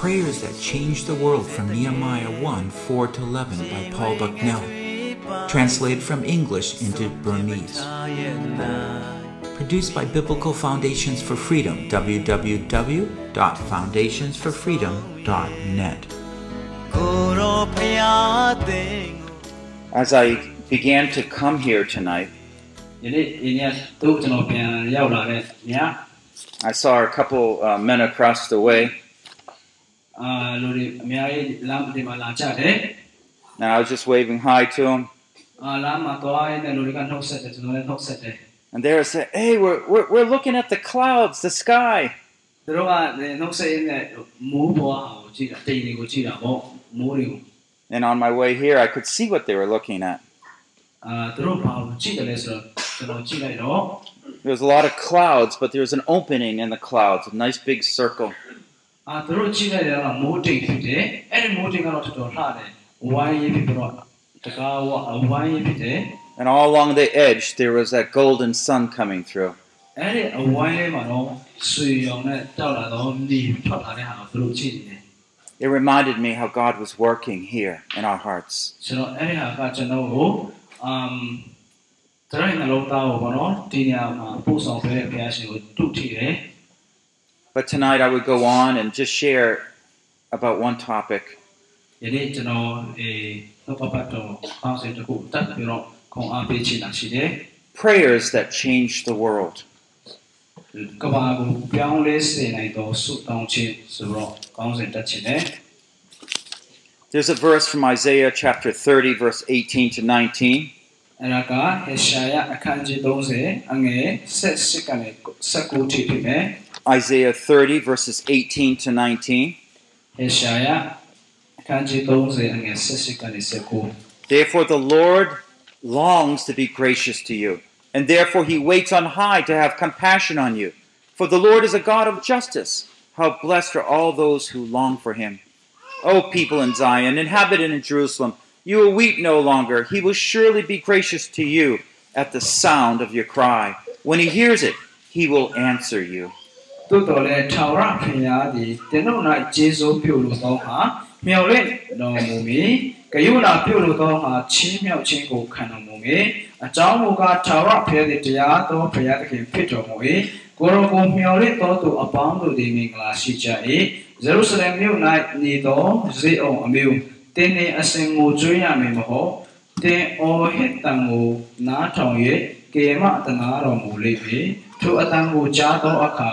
Prayers That Changed the World from Nehemiah 1 4 to 11 by Paul Bucknell. Translated from English into Burmese. Produced by Biblical Foundations for Freedom, www.foundationsforfreedom.net. As I began to come here tonight, I saw a couple uh, men across the way. And I was just waving hi to him. And they were saying, hey, we're, we're, we're looking at the clouds, the sky. And on my way here, I could see what they were looking at. There was a lot of clouds, but there was an opening in the clouds, a nice big circle. အာသူတို့ကြည့်လိုက်တယ်ကမိုးတိမ်ဖြစ်တယ်အဲ့ဒီမိုးတိမ်ကတော့တော်တော်လှတယ်ဝိုင်းရေးဖြစ်ပြီးတော့တကားဝဝိုင်းရေးဖြစ်တယ် And all along the edge, there was that golden sun coming through. အဲ့ဒီအဝိုင်းလေးမှာတော့ဆွေရောင်နဲ့တောက်လာတော့နေထွက်လာတဲ့ဟာကိုသူတို့ကြည့်နေတယ် It reminded me how God was working here in our hearts. ကျွန်တော်အဲ့ဒီဟာကကျွန်တော်ကိုအမ်တရိုင်းနှလုံးသားကိုဘောနော်ဒီနေရာမှာပို့ဆောင်ပေးတဲ့ဘုရားရှင်ကိုတုထီတယ် but tonight I would go on and just share about one topic. Prayers that change the world. There's a verse from Isaiah chapter 30, verse 18 to 19. Isaiah 30, verses 18 to 19. Therefore, the Lord longs to be gracious to you, and therefore he waits on high to have compassion on you. For the Lord is a God of justice. How blessed are all those who long for him. O people in Zion, inhabited in Jerusalem, you will weep no longer. He will surely be gracious to you at the sound of your cry. When he hears it, he will answer you. တို့တော်လည်းထာဝရဘုရားသည်တင်တို့၌ကျေးဇူးပြုလို့သောဟာမြော်လင့်တော်မူမည်ဂယုဏပြုလို့သောဟာချင်းမြောက်ခြင်းကိုခံတော်မူမည်အကြောင်းမူကားထာဝရဘုရားသည်တရားတော်ဘုရားသခင်ဖြစ်တော်မူ၏ကိုယ်တော်ကိုမြော်လင့်တော်သူအပေါင်းတို့သည်မင်္ဂလာရှိကြ၏ယေရုရှလင်မြို့၌နေသောဇေအောင်အမျိုးတင်းနေအစဉ်ကိုကျွေးရမည်မဟုတ်တင်းအော်ဟစ်တံကိုနားထောင်၍ကေမတနာတော်မူလိမ့်မည်ထိုအတန်ကိုကြားသောအခါ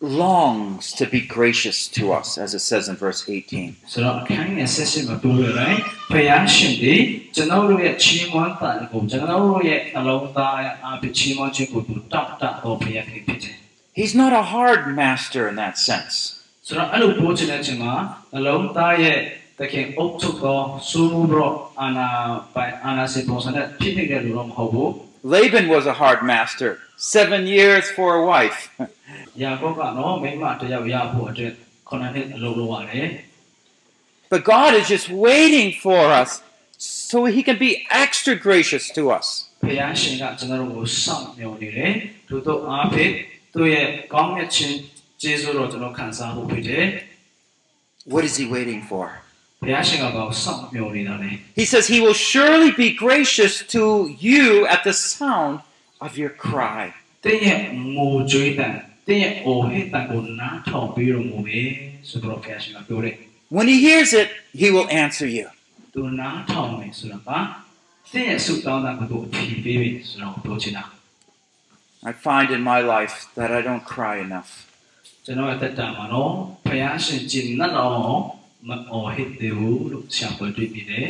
longs to be gracious to us, as it says in verse 18. ဆိုတော့အခန်းငယ်ဆက်ရှင်မှာပြောရတိုင်းဘုရားရှင်ဒီကျွန်တော်တို့ရဲ့ချီးမွမ်းတာကိုကျွန်တော်တို့ရဲ့အလုံးသားရဲ့အပြချီးမွမ်းခြင်းကိုတောက်တတော့ဘုရားခင်ဖြစ်တယ် He's not a hard master in that sense. ဆိုတော့အဲ့လိုပြောချင်တဲ့အချိန်မှာအလုံးသားရဲ့တခင်အုပ်ချုပ်သောစူးမှုတော့အာနာပိုင်အာနာစေပုံစံနဲ့ဖြစ်နေတဲ့လူတော့မဟုတ်ဘူး Laban was a hard master. Seven years for a wife. but God is just waiting for us so He can be extra gracious to us. What is He waiting for? He says he will surely be gracious to you at the sound of your cry. When he hears it, he will answer you. I find in my life that I don't cry enough. ကျွန်တော်ရဲ့တက်တာမှာတော့ဘုရားရှင်ကျင့်နှတ်တော်မအော်ဟစ်တယ်လို့ဆရာပေါ်တွေ့ပြီးတယ်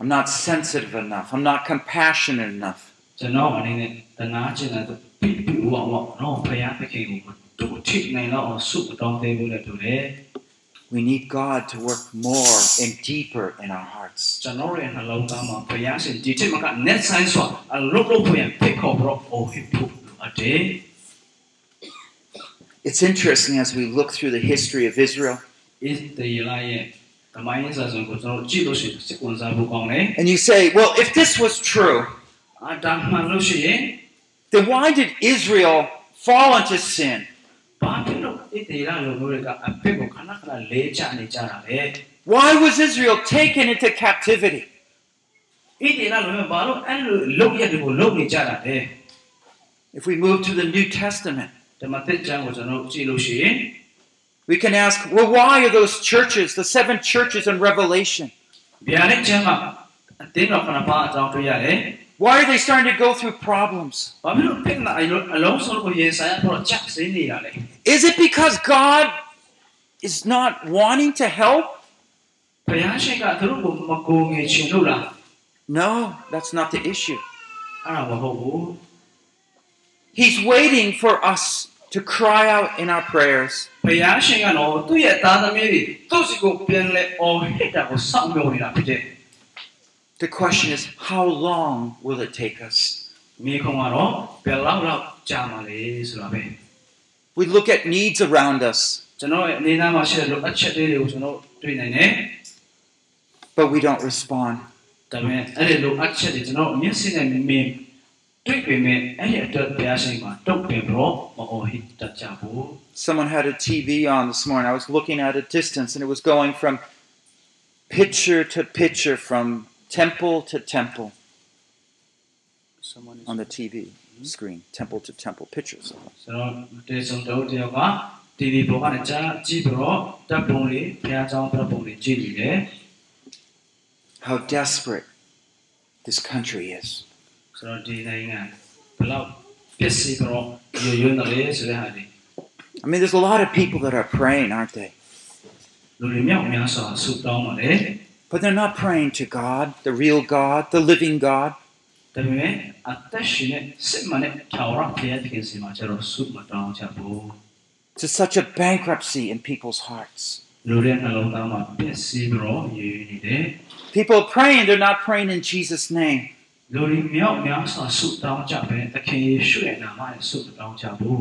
I'm not sensitive enough. I'm not compassionate enough. ကျွန်တော်အနေနဲ့တနာကျင်တဲ့ပြီးပြီးဝဝတော့ဘုရားသခင်ကိုတို့ထိနိုင်တော့ဆုတောင်းသေးဘူးလေတူတယ် We need God to work more and deeper in our hearts. ကျွန်တော်ရဲ့နှလုံးသားမှာဘုရားရှင်ဒီချိန်မှာက net sign ဆိုအလုပ်လုပ်ဖို့ရဖိတ်ခေါ်ပြီးတော့ oh hip hop အတေး It's interesting as we look through the history of Israel, ဣသရေလရဲ့ဓမ္မရင်းစာဆုံးကိုကျွန်တော်ကြည့်လို့ရှိရင်စိတ်ဝင်စားဖို့ကောင်းတယ် and you say, well, if this was true, အာဒါမှန်လို့ရှိရင် then why did Israel fall into sin? ဘာဖြစ်လို့ဣသရေလလူမျိုးတွေကအဖက်ကိုခဏခဏလဲချနေကြတာလဲ Why was Israel taken into captivity? ဣသရေလလူမျိုးဘာလို့အဲ့လိုလုပ်ရက်တွေကိုလုပ်နေကြတာလဲ If we move to the New Testament, ဓမ္မသစ်ကျမ်းကိုကျွန်တော်ကြည့်လို့ရှိရင် we can ask, well, why are those churches, the seven churches in Revelation? Why are they starting to go through problems? Is it because God is not wanting to help? No, that's not the issue. He's waiting for us to cry out in our prayers. ဘုရားရှင်ကတော့သူ့ရဲ့သားသမီးတွေသူ့စီကိုပြန်လဲအော်ဟစ်တာကိုစောင့်မျှော်နေတာဖြစ်တယ် The question is, how long will it take us? မိခုံကတော့ဘယ်လောက်လောက်ကြာမှာလဲဆိုတာပဲ We look at needs around us, ကျွန်တော်ရဲ့အနေနာမှာရှိတဲ့လိုအပ်ချက်တွေကိုကျွန်တော်တွေ့နိုင်တယ် but we don't respond. ဒါပေမဲ့အဲ့ဒီလိုအပ်ချက်တွေကျွန်တော်မျက်စိနဲ့မြင် တွေ့ပေမဲ့အဲ့ဒီအတွက်ဘုရားရှင်ကတုတ်ပင်ပြီးတော့မအော်ဟစ်တတ်ကြဘူး Someone had a TV on this morning. I was looking at a distance, and it was going from picture to picture, from temple to temple on the TV screen. Temple to temple pictures. ဆိုတော့တေဆုံးတော့တယောက်က TV ပေါ်ကနေကြားကြည့်ပြီးတော့တပ်ပုံလေးဘုရားကျောင်းတပ်ပုံလေးကြည့်နေတယ် How desperate this country is. ဆိုတော့ဒီနိုင်ငံဘယ်လောက်ပျက်စီးပြီးတော့ရွရွနေလဲဆိုတဲ့ဟာဒီ I mean, there's a lot of people that are praying, aren't they? လူတွေမြောက်များစွာဆုတောင်းပါတယ် But they're not praying to God, the real God, the living God. ဒါပေမဲ့အသက်ရှင်တဲ့စစ်မှန်တဲ့ထာဝရဘုရားသခင်စီမှာကျတော့ဆုမတောင်းကြဘူး It's such a bankruptcy in people's hearts. လူတွေနှလုံးသားမှာပျက်စီးပြီးတော့ရွရွနေတယ် People are praying, they're not praying in Jesus' name. လူတွေမြောက်များစွာဆုတောင်းကြပဲသခင်ယေရှုရဲ့နာမနဲ့ဆုမတောင်းကြဘူး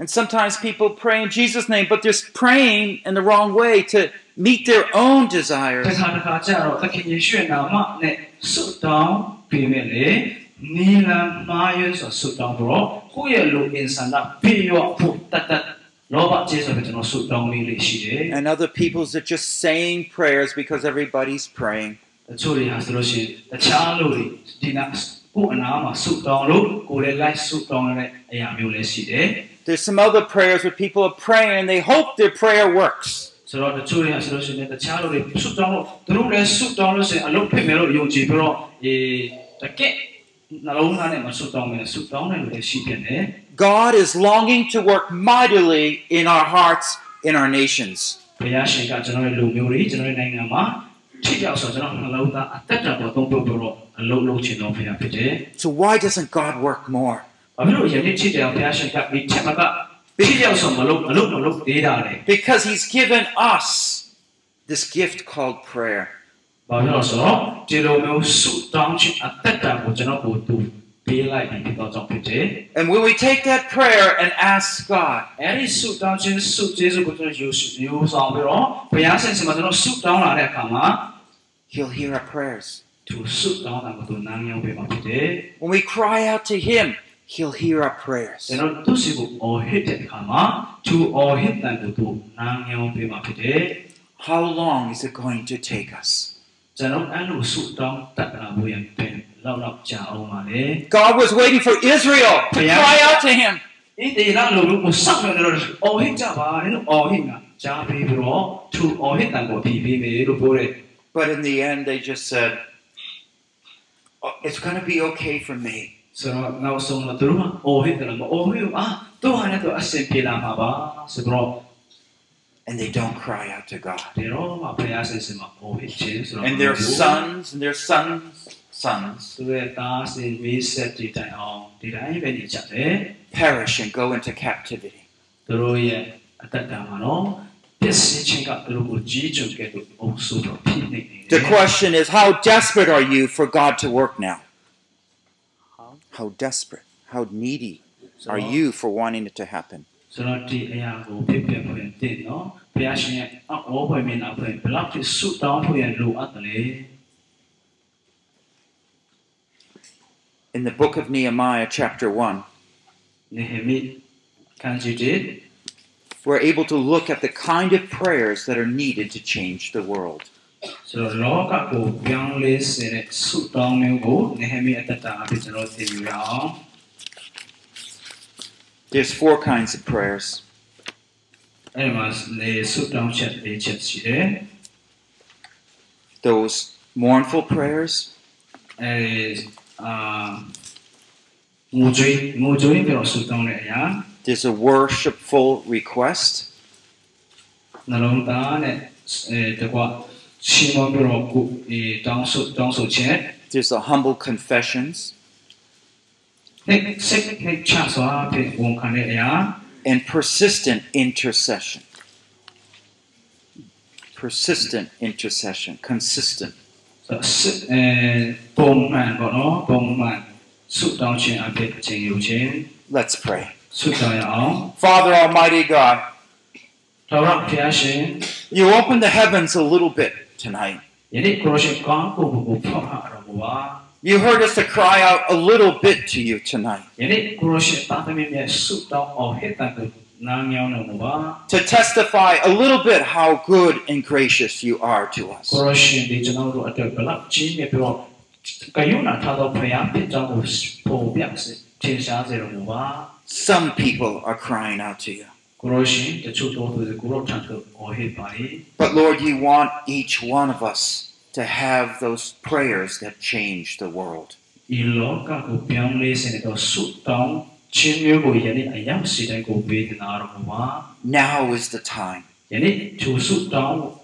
And sometimes people pray in Jesus' name, but they're praying in the wrong way to meet their own တ desires. ခါတခါကျတော့သခင်ယေရှုရဲ့နာမနဲ့ဆုတောင်းပြီးမဲ့လေနီလန်မာယွန်းဆိုဆုတောင်းတော့ကိုယ့်ရဲ့လူအင်ဆန္ဒပြေရောဖို့တတ်တတ်လောဘကျေးဇူးပဲကျွန်တော်ဆုတောင်းလေးလေးရှိတယ် And other people's are just saying prayers because everybody's praying. တချို့တွေဟာဆိုလို့ရှိရင်တခြားလူတွေဒီနာကိုယ်အနာမှာဆုတောင်းလို့ကိုယ်လည်းလိုက်ဆုတောင်းရတဲ့အရာမျိုးလည်းရှိတယ် There's some other prayers where people are praying and they hope their prayer works. ဆိုတော့တချို့တွေဟာဆိုလို့ရှိရင်တခြားလူတွေဆုတောင်းလို့သူတို့လည်းဆုတောင်းလို့ရှိရင်အလုပ်ဖြစ်မယ်လို့ယုံကြည်ပြီးတော့အေးတကက်နှလုံးသားနဲ့မဆုတောင်းမယ်ဆုတောင်းတယ်လို့လည်းရှိပြန်တယ် God is longing to work mightily in our hearts, in our nations. ဘုရားရှင်ကကျွန်တော်ရဲ့လူမျိုးတွေကျွန်တော်ရဲ့နိုင်ငံမှာ ထိရောက်ဆိုကျွန်တော်နှလုံးသားအသက်တာပေါ်သုံးဖို့ပြီးတော့အလုံးလုံးချင်တော်ဘုရားဖြစ်တယ် So why doesn't God work more? ။ဘာဖြစ်လို့ယနေ့ထိတယ်ဘုရားရှင်ကဒီချက်မကထိရောက်ဆိုမလို့မလို့မလို့ဒေးတာလေ Because He's given us this gift called prayer. ။ဘာဖြစ်လို့ဆိုတော့ဒီလိုမျိုးဆုတောင်းခြင်းအသက်တာကိုကျွန်တော်ကိုသူပေးလိုက်ပြီးဖြစ်တော့ကြောင့်ဖြစ်တယ် And when we take that prayer and ask God, ။ He'll hear our prayers. When we cry out to Him, He'll hear our prayers. How long is it going to take us? God was waiting for Israel to cry out to Him. ဒီတေလာလိုလိုကိုစောင့်နေတော့အော်ဟစ်ကြပါလေလို့အော်ဟစ်ကကြားပြီးပြီးတော့သူအော်ဟစ်တန်ကိုပြီးပြီးမယ်လို့ပြောတယ် But in the end, they just said, "Oh, It's going to be okay for me. ဆိုတော့နောက်ဆုံးတော့သူတို့ကအော်ဟစ်တယ်မအော်ဟစ်ဘူးအာသူဟာလည်းသူအဆင်ပြေလာမှာပါဆိုတော့ And they don't cry out to God. ဒီတော့မှဘုရားရှင်စမှာအော်ဟစ်ခြင်းဆိုတော့ And their sons and their sons' sons သူရဲ့သားစင်မေးဆက်တည်တိုင်အောင်ဒီတိုင်းပဲနေကြတယ် perish and go into captivity. The question is, how desperate are you for God to work now? How desperate, how needy are you for wanting it to happen? In the book of Nehemiah, chapter 1, we're able to look at the kind of prayers that are needed to change the world. There's four kinds of prayers. Those mournful prayers. Uh, there's a worshipful request. There's a humble confessions. And persistent intercession. Persistent intercession, consistent. Let's pray. Father Almighty God. You open the heavens a little bit tonight. You heard us to cry out a little bit to you tonight. To testify a little bit how good and gracious you are to us some people are crying out to you. But Lord, you want each one of us to have those prayers that change the world. Now is the time.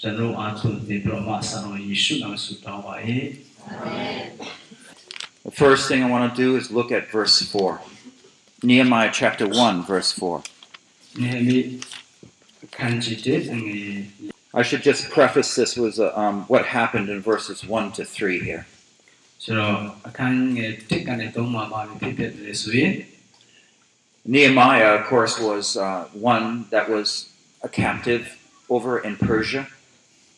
ကျွန်တော်အားထုတ်ပြီးတော့မှာဆရာတော်ယေရှုနာမဆုတောင်းပါ၏။ The first thing I want to do is look at verse 4. Nehemiah chapter 1, verse 4. နေမီခန်းကြီးတဲ့ငေ I should just preface this with uh, um, what happened in verses 1 to 3 here. ဆိုတော့အခန်းငယ်တစ်ကနေသုံးမှာပါဖြစ်ဖြစ်တယ်ဆိုရင် Nehemiah, of course, was uh, one that was a captive over in Persia.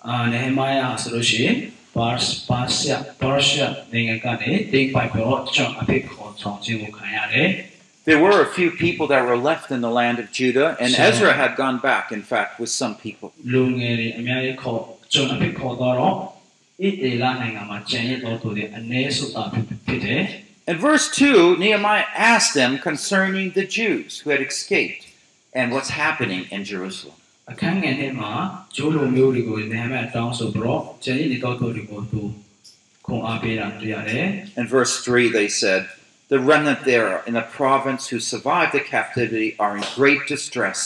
အာနေဟမိုင်ယာဆိုလို့ရှိရင်ပါစပါရှာပါရှာနိုင်ငံကနေတိတ်ပိုက်ပြီးတော့ကျွန်အဖြစ်ခေါ်ဆောင်ခြင်းကိုခံရတယ် There were a few people that were left in the land of Judah, and Sure. Ezra had gone back, in fact, with some people. လူငယ်တွေအများကြီးခေါ်ကျွန်အဖြစ်ခေါ်တော့ဣတေလနိုင်ငံမှာကျန်ရတော်သူတွေအ ਨੇ ဆိုတာဖြစ်တယ် In verse 2, Nehemiah asked them concerning the Jews who had escaped and what's happening in Jerusalem. အခန်းငယ်ထဲမှာဂျိုးလိုမျိုးတွေကိုနေဟမိုင်တောင်းဆိုပြီးတော့ကျန်ရနေတော်သူတွေကိုသူခွန်အားပေးတာတွေ့ရတယ် In verse 3, they said, The remnant there in the province who survived the captivity are in great distress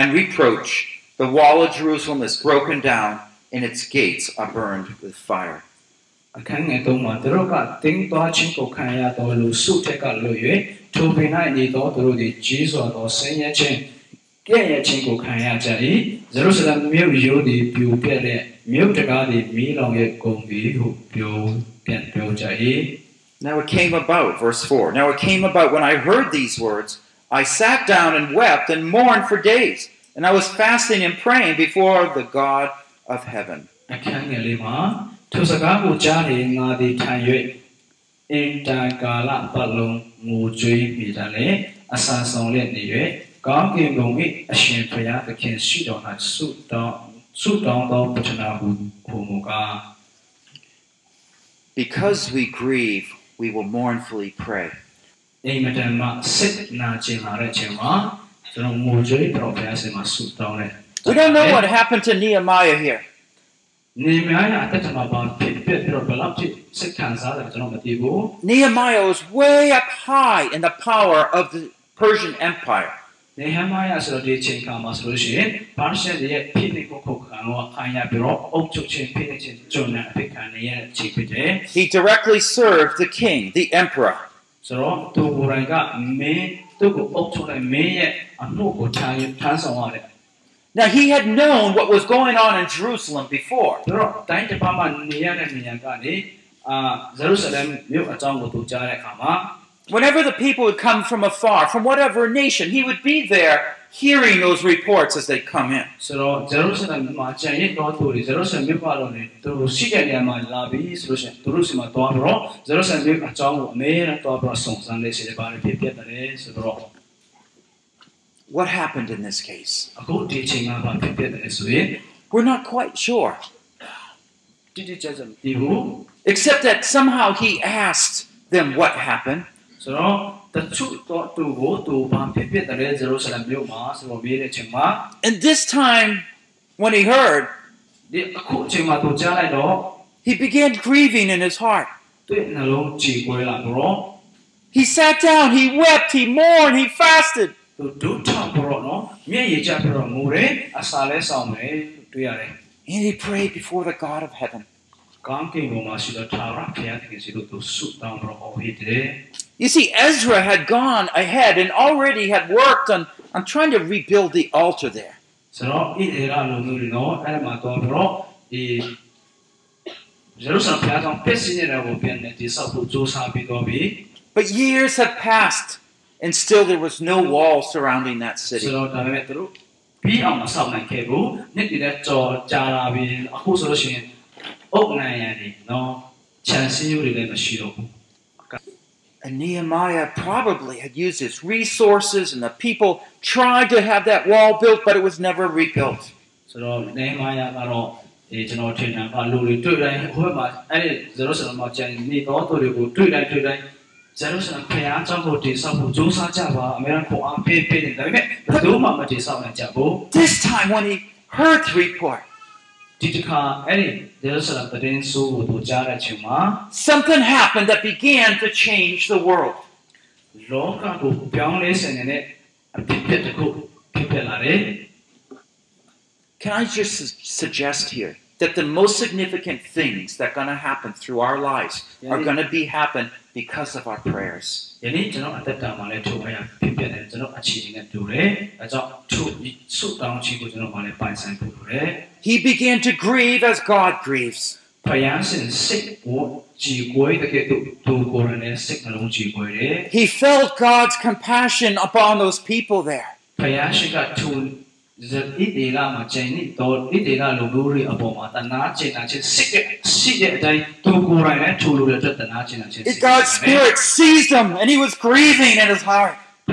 and reproach. The wall of Jerusalem is broken down, and its gates are burned with fire. အခန်းငယ်သုံးမှာသူတို့ကတင်းသွားခြင်းကိုခံရတော်လူစုထက်ကလွတ်၍ထိုပင်၌နေတော်သူတို့သည်ကြီးစွာသောဆင်းရဲခြင်း ကဲ့ရဲ့ခြင်းကိုခံရကြ၏ဇေရုဆလမ်မြို့ရိုးသည်ပြိုပြက်တဲ့မြို့တကားသည်မီးလောင်ရဲ့ကုန်သည်ဟုပြောပြန်ပြောကြ၏ Now it came about, verse 4. Now it came about when I heard these words, I sat down and wept and mourned for days, and I was fasting and praying before the God of heaven. အခန်းငယ်လေးမှာထိုစကားကိုကြားနေငါသည်ထိုင်၍အင်တန်ကာလပတ်လုံးငိုကြွေးမိတယ်လေအဆာဆောင်လက်နေ၍ကောင်းကင်ဘုံ၏အရှင်ဘုရားသခင်ရှိတော်၌ဆုတောင်းဆုတောင်းသောပထနာဟုဟုမူကား Because we grieve, we will mournfully pray. အိမ်မတန်မှစိတ်နာကျင်လာတဲ့အချိန်မှာကျွန်တော်ငိုကြွေးပြီးတော့ဘုရားရှင်မှာဆုတောင်းတယ် We don't know what happened to Nehemiah here. နေများရအသက်မှာဘာဖြစ်ဖြစ်ပြီးတော့ဘယ်လောက်ထိစိတ်ခံစားတယ်ကျွန်တော်မသိဘူး Nehemiah was way up high in the power of the Persian Empire. နေဟမယဆိုတော့ဒီအချိန်ခါမှာဆိုလို့ရှိရင်ဘာရှက်ရဲ့ဖိနှိပ်ကိုခုတ်ခံတော့ခံရပြီးတော့အုပ်ချုပ်ခြင်းဖိနှိပ်ခြင်းကျွန်တော်အဖြစ်ခံနေရတဲ့အချိန်ဖြစ်တယ် He directly served the king, the emperor. ဆိုတော့သူကိုယ်တိုင်ကမင်းသူ့ကိုအုပ်ချုပ်တဲ့မင်းရဲ့အမှုကိုထမ်းထမ်းဆောင်ရတယ် Now, he had known what was going on in Jerusalem before. ဆိုတော့တိုင်းတစ်ပါးမှာနေရတဲ့နေရာကနေအာဂျေရုဆလမ်မြို့အကြောင်းကိုသူကြားတဲ့အခါမှာ whenever the people would come from afar, from whatever nation, he would be there hearing those reports as they come in. What happened in this case? We're not quite sure. Except that somehow he asked them what happened. ဆိုတော့တချို့တော့သူကိုသူဘာဖြစ်ဖြစ်တယ်ဂျေရုဆလမ်မြို့မှာဆိုတော့မေးတဲ့အချိန်မှာ And this time, when he heard, ဒီအခုအချိန်မှာသူကြားလိုက်တော့ he began grieving in his heart. သူ့နှလုံးကြေကွဲလာပြီးတော့ He sat down, he wept, he mourned, he fasted. သူဒုထောက်ပြီးတော့နော်မျက်ရည်ကျပြီးတော့ငိုတယ်အစာလဲဆောင်တယ်တွေ့ရတယ် And he prayed before the God of heaven. ကောင်းကင်ဘုံမှာရှိတဲ့ထာဝရဘုရားသခင်စီတို့သူဆုတောင်းပြီးတော့အော်ဟစ်တယ် You see, Ezra had gone ahead and already had worked on, on trying to rebuild the altar there. But years had passed, and still there was no wall surrounding that city. Nehemiah probably had used his resources and the people tried to have that wall built, but it was never rebuilt. This time when he heard the report, ဒီတစ်ခါအဲ့ဒီဇေရုဆလမ်တည်င်းဆိုးကိုသူကြားတဲ့အချိန်မှာ something happened that began to change the world. လောကကိုပြောင်းလဲဆင်နေတဲ့အဖြစ်အပျက်တစ်ခုဖြစ်ပြလာတယ် Can I just su- suggest here that the most significant things that are going to happen through our lives are Yeah. going to be happen because of our prayers. ယနေ့ကျွန်တော်အသက်တာမှာလည်းထိုအရာဖြစ်ပြတယ်ကျွန်တော်အခြေအနေနဲ့တူတယ်အဲကြောင့်ထိုဆုတောင်းခြင်းကိုကျွန်တော်မှလည်းပိုင်ဆိုင်ဖို့လိုတယ် He began to grieve as God grieves. ဖယားရှင်စိတ်ကိုကြည်ကွဲတဲ့ကဲ့သို့သူကိုယ်တိုင်လည်းစိတ်နှလုံးကြည်ကွဲတယ် He felt God's compassion upon those people there. ဖယားရှင်ကသူဇဣတေလာမှာကျန်နေတော့ဣတေလာလူမျိုးတွေအပေါ်မှာတနာကျင်နာခြင်းစိတ်ကရှိတဲ့အတိုင်းသူကိုယ်တိုင်လည်းထိုလူတွေအတွက်တနာကျင်နာခြင်းစိတ် God's Spirit seized him and he was grieving in his heart. ဖ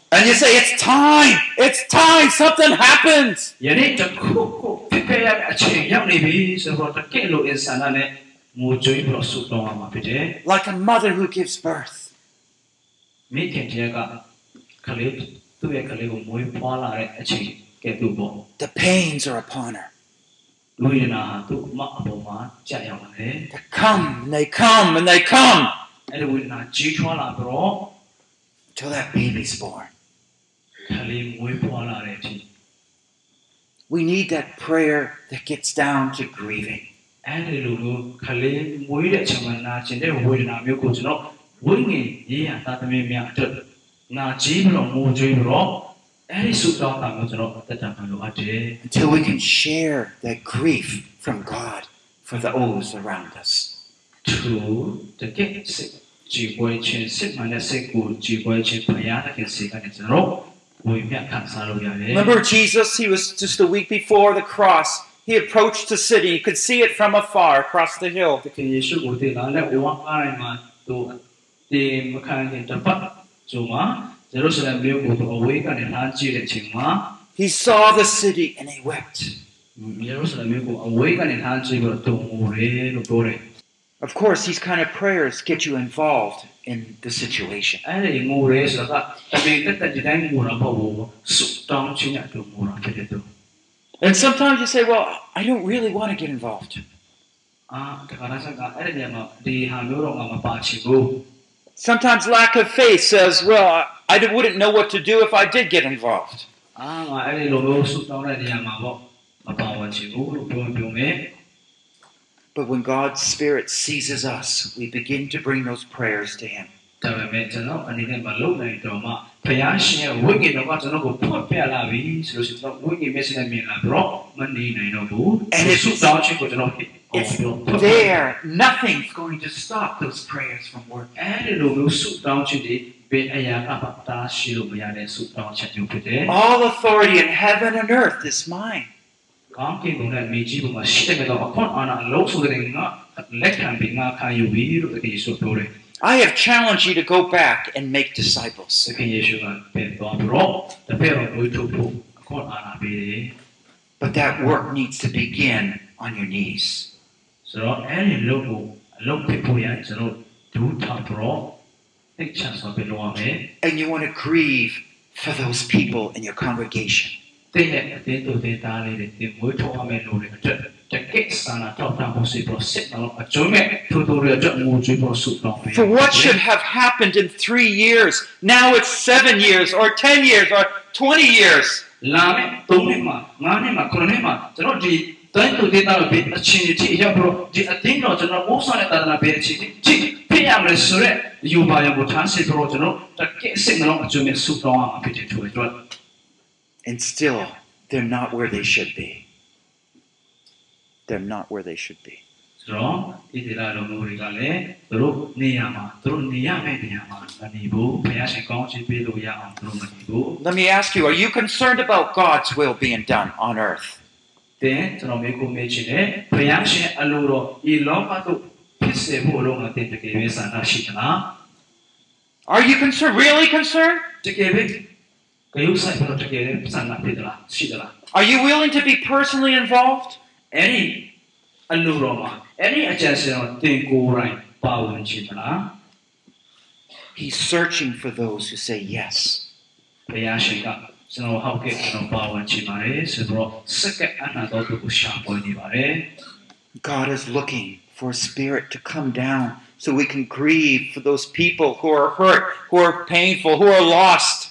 And you say, it's time, it's time, something happens. Like a mother who gives birth. The pains are upon her. They come, they come, and they come. Till that baby's born. We need that prayer that gets down to grieving. အဲ့ဒီလိုလိုကလေးမွေးတဲ့အချိန်မှာနာကျင်တဲ့ဝေဒနာမျိုးကိုကျွန်တော်ဝိညာဉ်ရေးရတာသမီးများအတွက်နာကြီးပြီးတော့ငိုကြွေးပြီးတော့ အဲ့ဒီဆုတောင်းတာမျိုးကျွန်တော်အသက်တာမှာလိုအပ်တယ် until we can share that grief from God for those around us. to တကယ်စိတ်ကြည်ပွေးခြင်းစိတ်မှန်တဲ့စိတ်ကိုကြည်ပွေးခြင်းဖရားသခင်စိတ်ကနေကျွန်တော်ဝေမျှခံစားလို့ရတယ် Remember Jesus? He was just a week before the cross. He approached the city. You could see it from afar across the hill. He saw the city and he wept. Of course, these kind of prayers get you involved in the situation. And sometimes you say, Well, I don't really want to get involved. Sometimes lack of faith says, Well, I wouldn't know what to do if I did get involved. But when God's Spirit seizes us, we begin to bring those prayers to Him. ဒါပေမဲ့ကျွန်တော်အနေနဲ့မလုပ်နိုင်တော့မှဘုရားရှင်ရဲ့ဝိညာဉ်တော်ကကျွန်တော်ကိုဖွင့်ပြလာပြီဆိုလို့ရှိရင်ကျွန်တော်ဝိညာဉ်မျက်စိနဲ့မြင်လာပြီးတော့မနေနိုင်တော့ဘူး And it's- ဆုတောင်းခြင်းကိုကျွန်တော်ဟစ် It's အောင်ပြော there. Nothing's going to stop those prayers from working. အဲ့ဒီလိုမျိုးဆုတောင်းခြင်းတွေဘယ်အရာကမှတားရှိလို့မရတဲ့ဆုတောင်းချက်မျိုးဖြစ်တယ် All authority in heaven and earth is mine. ။ ကောင်းကင်ဘုံနဲ့မြေကြီးဘုံမှာရှိတဲ့တော့အခွင့်အာဏာအလုံးစုံတဲ့ငါလက်ခံပြီးငါခံယူပြီးလို့တကယ်ဆိုပြောတယ် I have challenged you to go back and make ။သ disciples. ခင်ယေရှုကပြန်သွားပြီးတော့တပည့်တော်တို့ထုတ်ဖို့အခွင့်အာဏာပေးတယ် But that work needs to begin on your knees. ။ဆိုတော့အဲ့ဒီလုပ်ဖို့အလုပ်ဖြစ်ဖို့ရကျွန်တော်ဒူးထောက်ပြီးတော့သိချမ်းစွာပြလို့ရမယ် And you want to grieve for those people in your congregation. ။ တဲ့ရဲ့အသေးတို့သေးသားလေးတွေတင်မွေးထုတ်ရမယ်လို့လည်းအတွက်တကယ်စနာတော့တာဖို့စီပရိုစစ်တော့အကျိုးမဲ့ထိုးထိုးရတဲ့ငိုကြွေးဖို့ဆုတောင်းပေး For what should have happened in three years, now it's seven years, or ten years, or twenty years. လာမယ့်၃နှစ်မှာ၅နှစ်မှာ9နှစ်မှာကျွန်တော်ဒီတိုင်းသူဒေတာလို့ပြီးအချင်းချင်းရောက်ပြီးတော့ဒီအတင်းတော့ကျွန်တော်မိုးဆောင်းတဲ့တာနာပဲအချင်းချင်းဖြစ်ရမယ်ဆိုရက်ယူပါရဖို့ထမ်းစစ်ပြီးတော့ကျွန်တော်တကယ်စိတ်နှလုံးအကျုံးနဲ့ဆူတောင်းအောင်ဖြစ်တဲ့သူတွေ And still, they're not where they should be. They're not where they should be. ဆိုတော့ဒီဒေတာလုံးမျိုးတွေကလည်းသူတို့နေရာမှာသူတို့နေရမယ့်နေရာမှာမနေဘူးဘုရားရှင်ကောင်းချီးပေးလို့ရအောင်သူတို့မနေဘူး Let me ask you, are you concerned about God's will being done on earth? တဲ့ကျွန်တော်မေးကိုမေးချင်တယ်ဘုရားရှင်အလိုတော်ဒီလောကသို့ဖြစ်စေဖို့အလုံးမတင်တကယ်ပဲဆန္ဒရှိသလား Are you concerned, really concerned? တကယ်ပဲ are you willing to be personally involved? Any anu Roma. Any agency thing go right. Paul and cifra. He's searching for those who say yes. Pe ea și ca. how can hau că nu Paul în cifra. Să vreau să că ana totul cu șapoi. God is looking for a spirit to come down so we can grieve for those people who are hurt, who are painful, who are lost.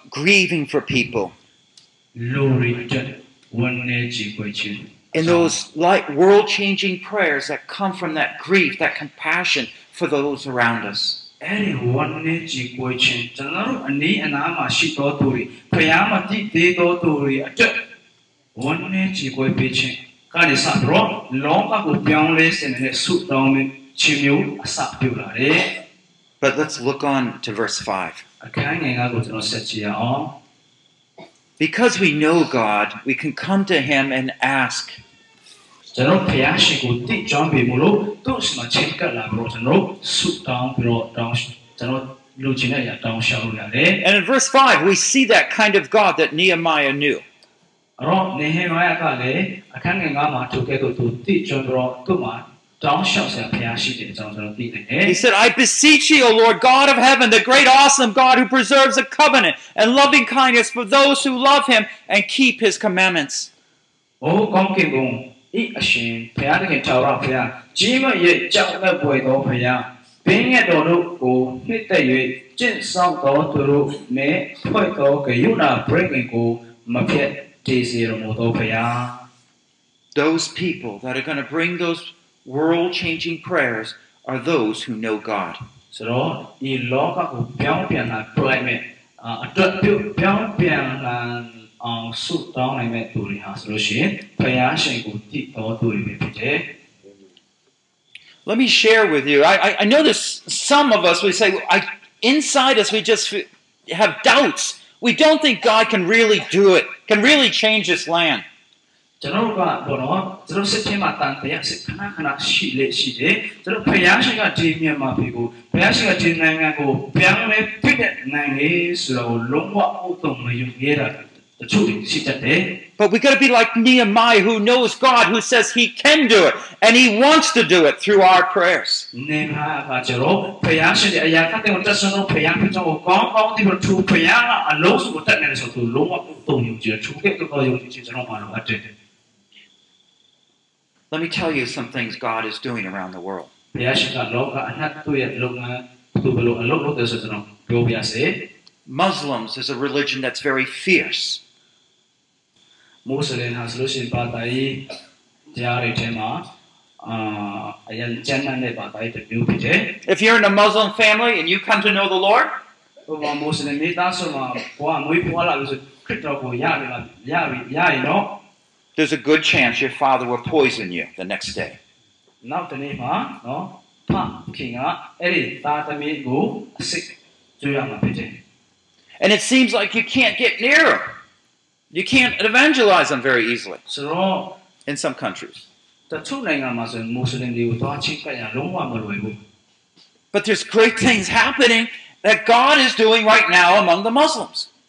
grieving for people. ။လူတွေအတွက်ဝန်နဲ့ကြည်ခွေခြင်း in those like world changing prayers that come from that grief, that compassion for those around us. အဲ့ဒီဝန်နဲ့ကြည်ကိုချင်းကျွန်တော်တို့အနည်းအနားမှာရှိတော်သူတွေဖျားမတိသေးတော်သူတွေအတွက်ဝန်နဲ့ကြည်ကိုပေးခြင်းကနေစပြီးတော့လောကကိုပြောင်းလဲစေတဲ့ဆုတောင်းခြင်းမျိုးအစပြုလာတယ် But let's look on to verse 5. Because we know God, we can come to Him and ask. And in verse 5, we see that kind of God that Nehemiah knew. အဲ့တော့နေဟေမယကလည်းအခန်းငယ်9မှာထုတ်ခဲ့သူသူတိကျွန်းတော့သူ့မှာ တောင်းလျှောက်ဆရာဘုရားရှိတဲ့အကြောင်းကျွန်တော်သိနိုင်တယ် He said, I beseech you, O Lord God of heaven, the great awesome God who preserves a covenant and loving kindness for those who love him and keep his commandments. ။အိုးကောင်းကင်ဘုံဤအရှင်ဘုရားသခင်ထာဝရဘုရားကြီးမရဲ့ကြောက်မဲ့ပွေသောဘုရားဘင်းငယ်တော်တို့ကိုနှစ်သက်၍ကျင့်ဆောင်တော်သူတို့နဲ့ဖွဲ့သောဂယုဏဘရိတ်ကိုမဖြတ်တည်စေတော်မူသောဘုရား Those people that are going to bring those world changing prayers are those who know God. ဆိုတော့ဒီလောကကိုပြောင်းပြန်လာပြလိုက်မဲ့အာအတွက်ပြုတ်ပြောင်းပြန်လာအောင်ဆုတောင်းနိုင်မဲ့သူတွေဟာဆိုလို့ရှိရင်ဘုရားရှင်ကိုတည်တော်သူတွေပဲဖြစ်တယ် Let me share with you. I, I, I know there's some of us, we say, I, inside us, we just f- have doubts. We don't think God can really do it, can really change this land. ကျွန်တော်တို့ကဘောနော်ကျွန်တော်စစ်ချင်းမှာတန်တရားစစ်ခဏခဏရှိလေရှိတယ်ကျွန်တော်ဘုရားရှင်ကဒီမြန်မာပြည်ကိုဘုရားရှင်ကဒီနိုင်ငံကိုပြောင်းလဲပြည့်တဲ့နိုင်ငံဆိုတော့လုံးဝအုတ်တုံမယုံရတာတချို့တွေရှိတတ်တယ် But we got to be like Nehemiah, who knows God, who says he can do it, and he wants to do it through our prayers. Let me tell you some things God is doing around the world. Muslims is a religion that's very fierce. Uh, if you're in a Muslim family and you come to know the Lord, there's a good chance your father will poison you the next day. နောက်တနေ့မှာနော်ဖခင်ကအဲ့ဒီသားသမီးကိုအစစ်ကျွေးရမှာဖြစ်တယ် And it seems like you can't get near them. You can't evangelize them very easily ။ဆိုတော့ in some countries. တချို့နိုင်ငံမှာဆိုရင်မွတ်စလင်တွေကိုသွားချင်းကပ်ရလုံးဝမလွယ်ဘူး But there's great things happening that God is doing right now among the Muslims. ။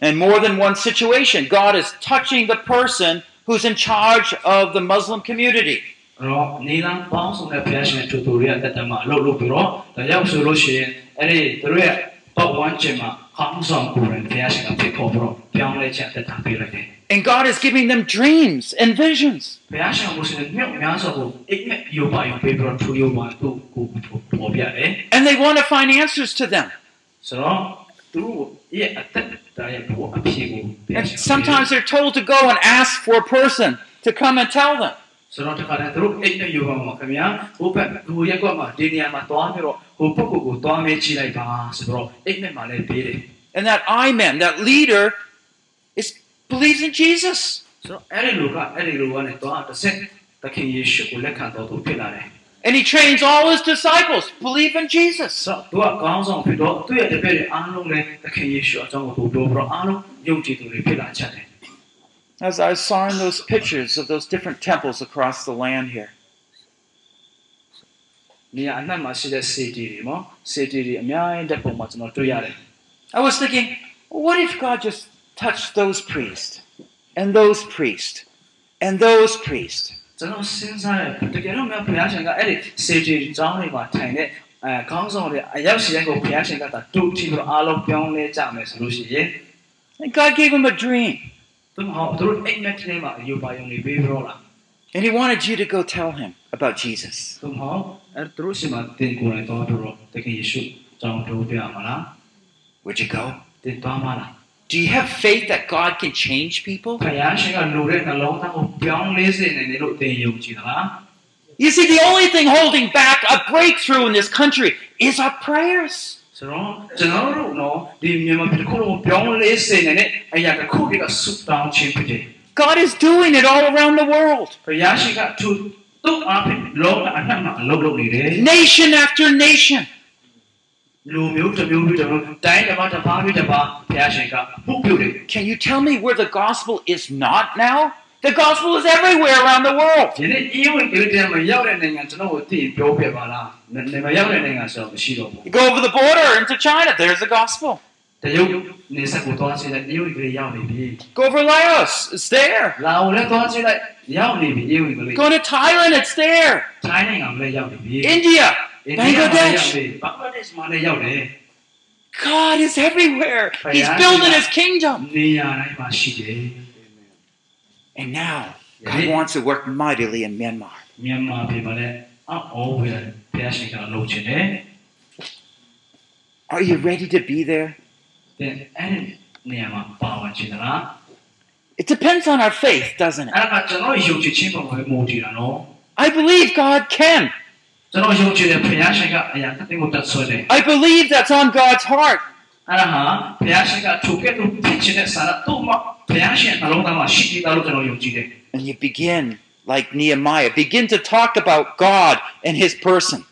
စစ်တိုက်ခြင်းအဖြစ်လားအမျိုးမျိုးဒီလားပေါင်းဆောင်တဲ့ဘုရားရှင်ကမွတ်စလင်နိုင်ငံတွေကိုဘုရားရှင်တရားဝင်ကြတဲ့ဆရာတွေဝင်လို့ရအောင်တကားဖွင့်ပြပြီးယနေ့ပြောင်းလဲခြင်းအများကြီးကျွန်တော်တွေ့ရတယ် In more than one situation, God is touching the person who's in charge of the Muslim community. ။အဲ့တော့နေလန်းပေါင်းဆောင်တဲ့ဘုရားရှင်တူတူရဲ့တက်တမှာအလုပ်လုပ်ပြီးတော့ဒါကြောင့်ဆိုလို့ရှိရင်အဲ့ဒီသူတို့ရဲ့ပတ်ဝန်းကျင်မှာခေါင်းဆောင်ကိုယ်တိုင်ဘုရားရှင်ကဖြစ်ပေါ်ပြီးတော့ပြောင်းလဲခြင်းတက်တာပေးလိုက်တယ် And God is giving them dreams and visions. ။ဘုရားရှင်မွတ်စလင်မြို့များစွာကိုအိမ်မက်ယောပါယောပေးပြီးတော့ထူယောပါသူ့ကိုပေါ်ပြတယ် And they want to find answers to them. ။ဆိုတော့သူတို့ And sometimes they're told to go and ask for a person to come and tell them. And that imam that leader is believes in Jesus. ဆိုတော့အဲ့ဒီလူကအဲ့ဒီလူကလည်းတွားတစ်ဆက်သခင်ယေရှုကိုလက်ခံတော်သူဖြစ်လာတယ် And he trains all his disciples to believe in Jesus. ဆိုတော့သူကကောင်းဆောင်ဖြစ်တော့သူ့ရဲ့တပည့်တွေအားလုံးလည်းသခင်ယေရှုအကြောင်းကိုသူပြောပြီးတော့အားလုံးယုံကြည်သူတွေဖြစ်လာကြတယ် As I saw in those pictures of those different temples across the land here. နေရာအနှံ့မှာရှိတဲ့စေတီတွေနော်စေတီတွေအများကြီးတက်ပုံမှာကျွန်တော်တွေ့ရတယ် I was thinking, what if God just touched those priests and those priests and those priests? ကျွန်တော်စဉ်းစားတယ်တကယ်တော့မြတ်ဘုရားရှင်ကအဲ့ဒီစေတီကျောင်းတွေမှာထိုင်တဲ့အဲခေါင်းဆောင်တွေအရောက်ရှိတဲ့ကိုဘုရားရှင်ကတာတူတီပြီးတော့အားလုံးပြောင်းလဲကြမယ်ဆိုလို့ရှိရင် And God gave him a dream. သူဟောသူတို့အိမ်မက်ထဲမှာအယူပါယုံနေပြီးတော့လား And he wanted you to go tell him about Jesus. သူဟောအဲ့သူတို့ရှိမှတင်ကိုယ်တိုင်တော့ပြီးတော့တကယ်ယေရှုကြောင်းပြောပြမှာလား Would you go? တင်သွားမှာလား Do you have faith that God can change people? You see, the only thing holding back a breakthrough in this country is our prayers. God is doing it all around the world. Nation after nation. လူမျိုးတစ်မျိုးမျိုးတစ်မျိုးတိုင်းတစ်ပါးတစ်ပါးမျိုးတစ်ပါးဘုရားရှင်ကမှုပြုတယ် Can you tell me where the gospel is not now? The gospel is everywhere around the world. ဒီနေ့အေးဝင်ကလေးတည်းမှာရောက်တဲ့နိုင်ငံကျွန်တော်ကိုသိရင်ပြောပြပါလားနေမရောက်တဲ့နိုင်ငံဆိုတော့မရှိတော့ဘူး You go over the border into China, there's the gospel. တရုတ်နေဆက်ကိုသွားစီလိုက်အေးဝင်ကလေးရောက်နေပြီ Go over Laos, it's there. လာအိုလည်းသွားစီလိုက်ရောက်နေပြီအေးဝင်ကလေး Go to Thailand, it's there. ထိုင်းနိုင်ငံလည်းရောက်နေပြီ India, အိန္ဒိယမှာလည်းရောက် Bangladesh. နေဘင်္ဂလားဒေ့ရှ်မှာလည်းရောက်တယ် God is everywhere. He's Yeah. building his kingdom. နေရာတိုင်းမှာရှိတယ် And now, Yeah. God wants to work mightily in Myanmar. မြန်မာပြည်မှာလည်းအော်ဝယ်ဘုရားရှင်ကလုပ်ချင်တယ် Are you ready to be there? တဲ့အဲ့ဒီနေရာမှာပါဝင်ချင်သလား It depends on our faith, doesn't it? အဲ့ဒါကကျွန်တော်ယုံကြည်ခြင်းပေါ်မှာမူတည်တာနော် I believe God can. I believe that's on God's heart. And you begin, like Nehemiah, begin to talk about God and His person.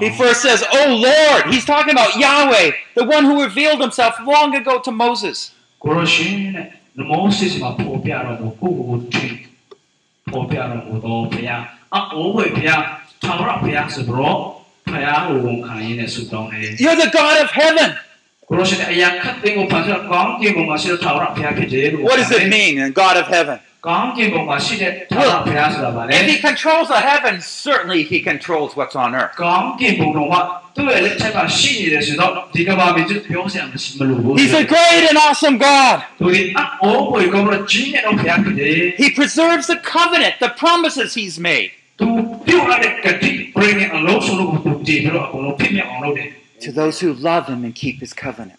He first says, Oh Lord, he's talking about Yahweh, the one who revealed himself long ago to Moses. ကိုရရှင်နဲ့မောဆက်စ်မှာပေါ်ပြတော့ကိုကိုကိုထင်ပေါ်ပြတော့ကိုတော့ဘုရားအော်ဝေဘုရားထာဝရဘုရားဆိုတော့ဘုရားကိုဝန်ခံရင်းနဲ့ဆုတောင်းတယ် You're the God of heaven. ကိုရရှင်အရာခတ်တဲ့ကိုဖန်ဆရာကောင်းကင်ဘုံမှာရှိတဲ့ထာဝရဘုရားဖြစ်တယ်လို့ What does it mean, and God of heaven? If he controls the heavens, certainly he controls what's on earth. He's a great and awesome God. He preserves the covenant, the promises he's made. To those who love him and keep his covenant.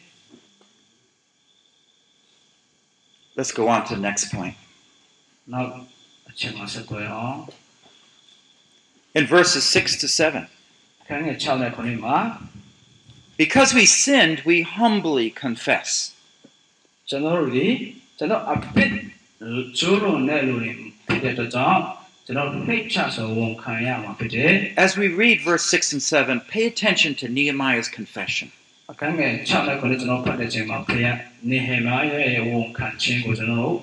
Let's go on to the next point. In verses 6 to 7. Because we sinned, we humbly confess. As we read verse 6 and 7, pay attention to Nehemiah's confession. အခန်းငယ်6နဲ့9ကျွန်တော်ဖတ်တဲ့ချိန်မှာဖရာနေဟေမာရဲ့ဝန်ခံခြင်းကိုကျွန်တော်တို့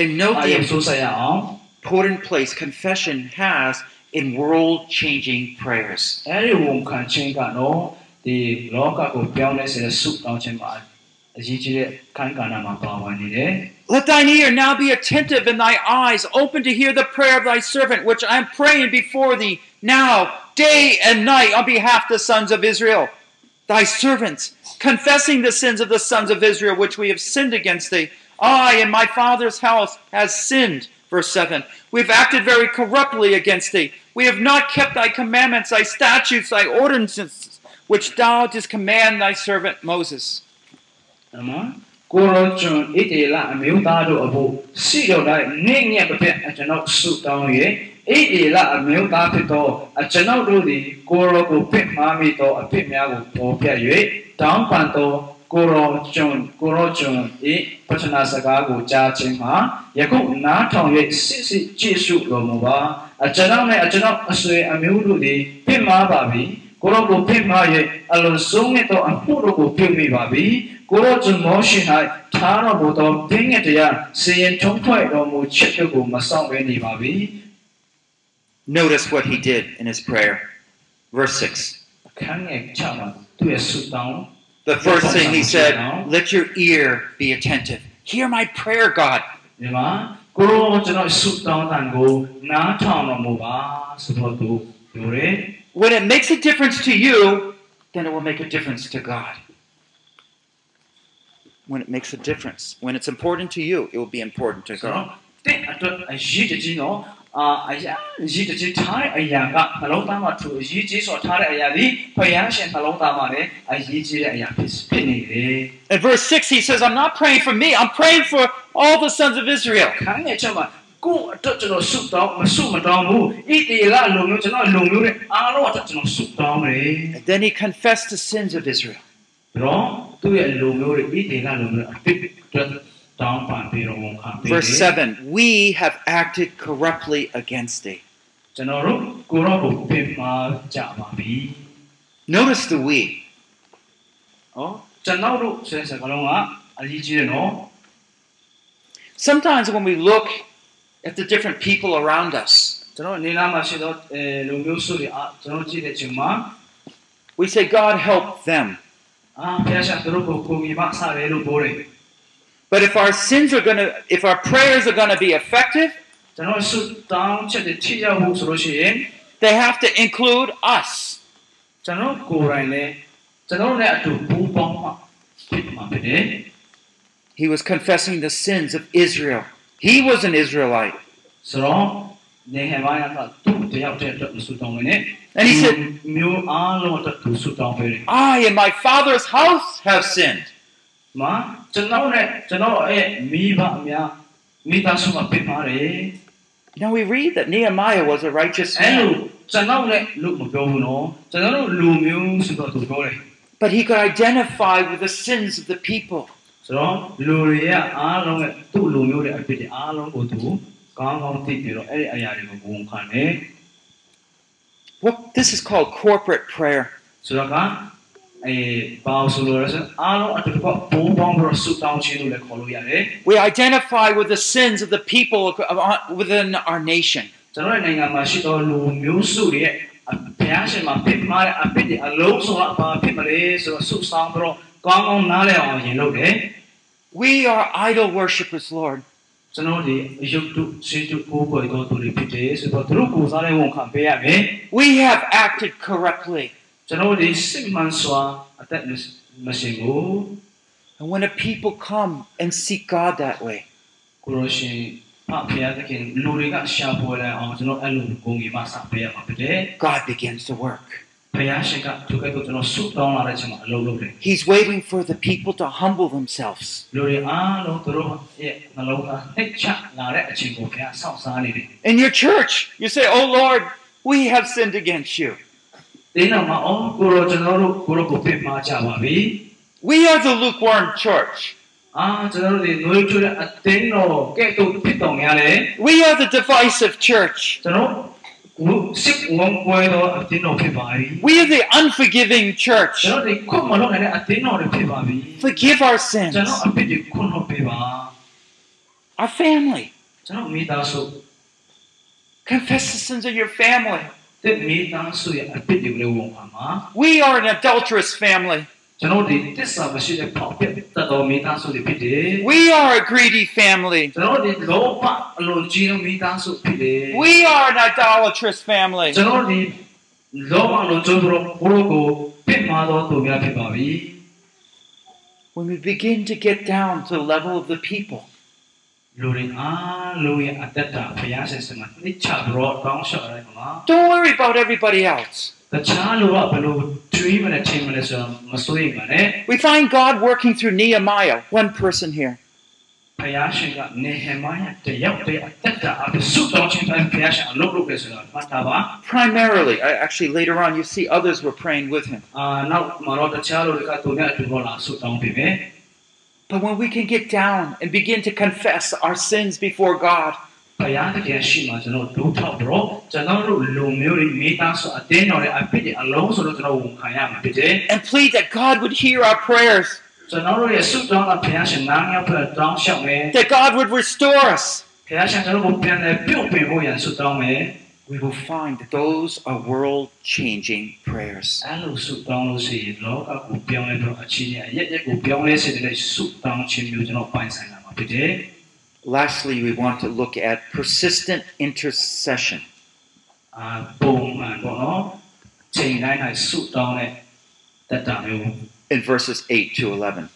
And note အားရ the ဆိုးဆက်ရအောင် important place confession has in world changing prayers. ။အဲဒီဝန်ခံခြင်းကတော့ဒီလောကကိုပြောင်းလဲစေတဲ့ဆုတောင်းခြင်းမှာအရေးကြီးတဲ့ခိုင်ကဏ္ဍမှာပါဝင်နေတယ်။ Let thine ear now be attentive and thy eyes open to hear the prayer of thy servant, which I am praying before thee now, day and night, on behalf of the sons of Israel, thy servants, confessing the sins of the sons of Israel, which we have sinned against thee. I and my father's house has sinned. Verse 7. We've acted very corruptly against thee. We have not kept thy commandments, thy statutes, thy ordinances, which thou didst command thy servant Moses. 那么，ကိုရောကျွန်ဣတေလအမျိုးသားတို့အဖို့ရှိတော်တိုင်းနေညက်တစ်ဖက်အကျွန်ုပ်ဆုတောင်း၍ ဣတေလအမျိုးသားဖြစ်သောအကျွန်ုပ်တို့သည်ကိုရောကိုပြစ်မှားမိသောအဖြစ်များကိုပေါ်ပြ၍တောင်းပန်သောကိုရောကျွန်ကိုရောကျွန်ဤပထနာစကားကိုကြားခြင်းမှာယခုနားထောင်၍စစ်စစ်ကြည့်ရှုတော်မူပါအကျွန်ုပ်နဲ့အကျွန်ုပ်အဆွေအမျိုးတို့သည်ပြစ်မှားပါပြီကိုရောကိုပြစ်မှား၍အလုံးစုံသောအမှုတို့ကိုပြုမိပါပြီကိုရောကျွန်မောရှိ၌ထားတော်မူသောပင်ငယ်တရားစီရင်ထုံးဖွဲ့တော်မူချက်တို့ကိုမဆောင်ဘဲနေပါပြီ Notice what he did in his prayer. Verse 6. The first thing he said, Let your ear be attentive. Hear my prayer, God. When it makes a difference to you, then it will make a difference to God. When it makes a difference, when it's important to you, it will be important to God. တဲ့အတွက်အရေးတကြီးတော့ အာအရာရည်တည်ထားတဲ့အရာကနှလုံးသားမှာသူအရေးကြီးစွာထားတဲ့အရာဒီဖယားရှင်နှလုံးသားမှာလည်းအရေးကြီးတဲ့အရာဖြစ်ဖြစ်နေတယ် In verse 6, he says, I'm not praying for me, I'm praying for all the sons of Israel. ခန်းငယ်ချက်မှာကိုယ့်အတွက်ကျွန်တော်ဆုတောင်းမဆုမတောင်းဘူးဣတိကလုံမျိုးကျွန်တော်လုံမျိုးနဲ့အားလုံးအတွက်ကျွန်တော်ဆုတောင်းတယ် And then he confessed the sins of Israel. ပြီးတော့သူ့ရဲ့လုံမျိုးတွေဣတိကလုံမျိုးအပြစ်အတွက် Verse 7 We have acted corruptly against thee. Notice the we. Sometimes when we look at the different people around us, we say, God help them. But if our sins are going to, if our prayers are going to be effective, they have to include us. He was confessing the sins of Israel. He was an Israelite. And he said, I and my father's house have sinned. ကျွန်တော်နဲ့ကျွန်တော်ရဲ့မိဘအများမိသားစုမှာဖြစ်ပါတယ် Now we read that Nehemiah was a righteous အဲ့လို man, ကျွန်တော်လည်းလူမပြောဘူးနော်ကျွန်တော်တို့လူမျိုးဆိုတော့သူပြောတယ် but he could identify with the sins of the people. ဆိုတော့လူတွေကအားလုံးရဲ့သူ့လူမျိုးတွေအဖြစ်တွေအားလုံးကိုသူကောင်းကောင်းသိပြီးတော့အဲ့ဒီအရာတွေကိုဝန်ခံတယ် What this is called corporate prayer. ဆိုတော့ We identify with the sins of the people uh, within our nation. We are idol worshippers, Lord. We have acted corruptly. ကျွန်တော်ဒီစိတ်မှန်စွာအသက်မရှိဘူး And when a people come and seek God that way, ကိုရရှင်ဖဖျားသခင်လူတွေကရှာဖွေလာအောင်ကျွန်တော်အဲ့လိုကိုကြီးမဆပေးရမှာဖြစ်တယ် God begins to work. ဖျားရှင်ကသူကဲ့သို့ကျွန်တော်ဆုတောင်းလာတဲ့အချိန်မှာအလုပ်လုပ်တယ် He's waiting for the people to humble themselves. လူတွေအားလုံးသူတို့ရဲ့နှလုံးသားနှိတ်ချလာတဲ့အချိန်ကိုဖျားဆောက်စားနေတယ် In your church, you say, Oh Lord, we have sinned against you. We are the lukewarm church. We are the divisive church. We are the unforgiving church. Forgive our sins. Our family. Confess the sins of your family. We are an adulterous family. We are a greedy family. We are an idolatrous family. When we begin to get down to the level of the people, လူတွေအားလုံးရဲ့အတ္တတာဘုရားရှင်စမှာနှိချပြီးတော့တောင်းလျှောက်ရတယ်မှာ don't worry about everybody else. တခြားလူကဘယ်လို dream နဲ့ချိန်မလဲဆိုတော့မစိုးရိမ်ပါနဲ့ We find God working through Nehemiah, one person here. ဘုရားရှင်ကနေဟမိုင်းတယောက်တည်းအတ္တတာအဆုတောင်းခြင်းတိုင်းဘုရားရှင်အလုပ်လုပ်တယ်ဆိုတော့မှတ်သားပါ Primarily, I, actually, later on, you see others were praying with him. အာနောက်မှာတော့တခြားလူတွေကသူနဲ့အတူတော့လာဆုတောင်းပေးမယ် But when we can get down and begin to confess our sins before God, and plead that God would hear our prayers. That God would restore us we will find that those are world-changing prayers. Lastly, we want to look at persistent intercession. In verses 8 to 11.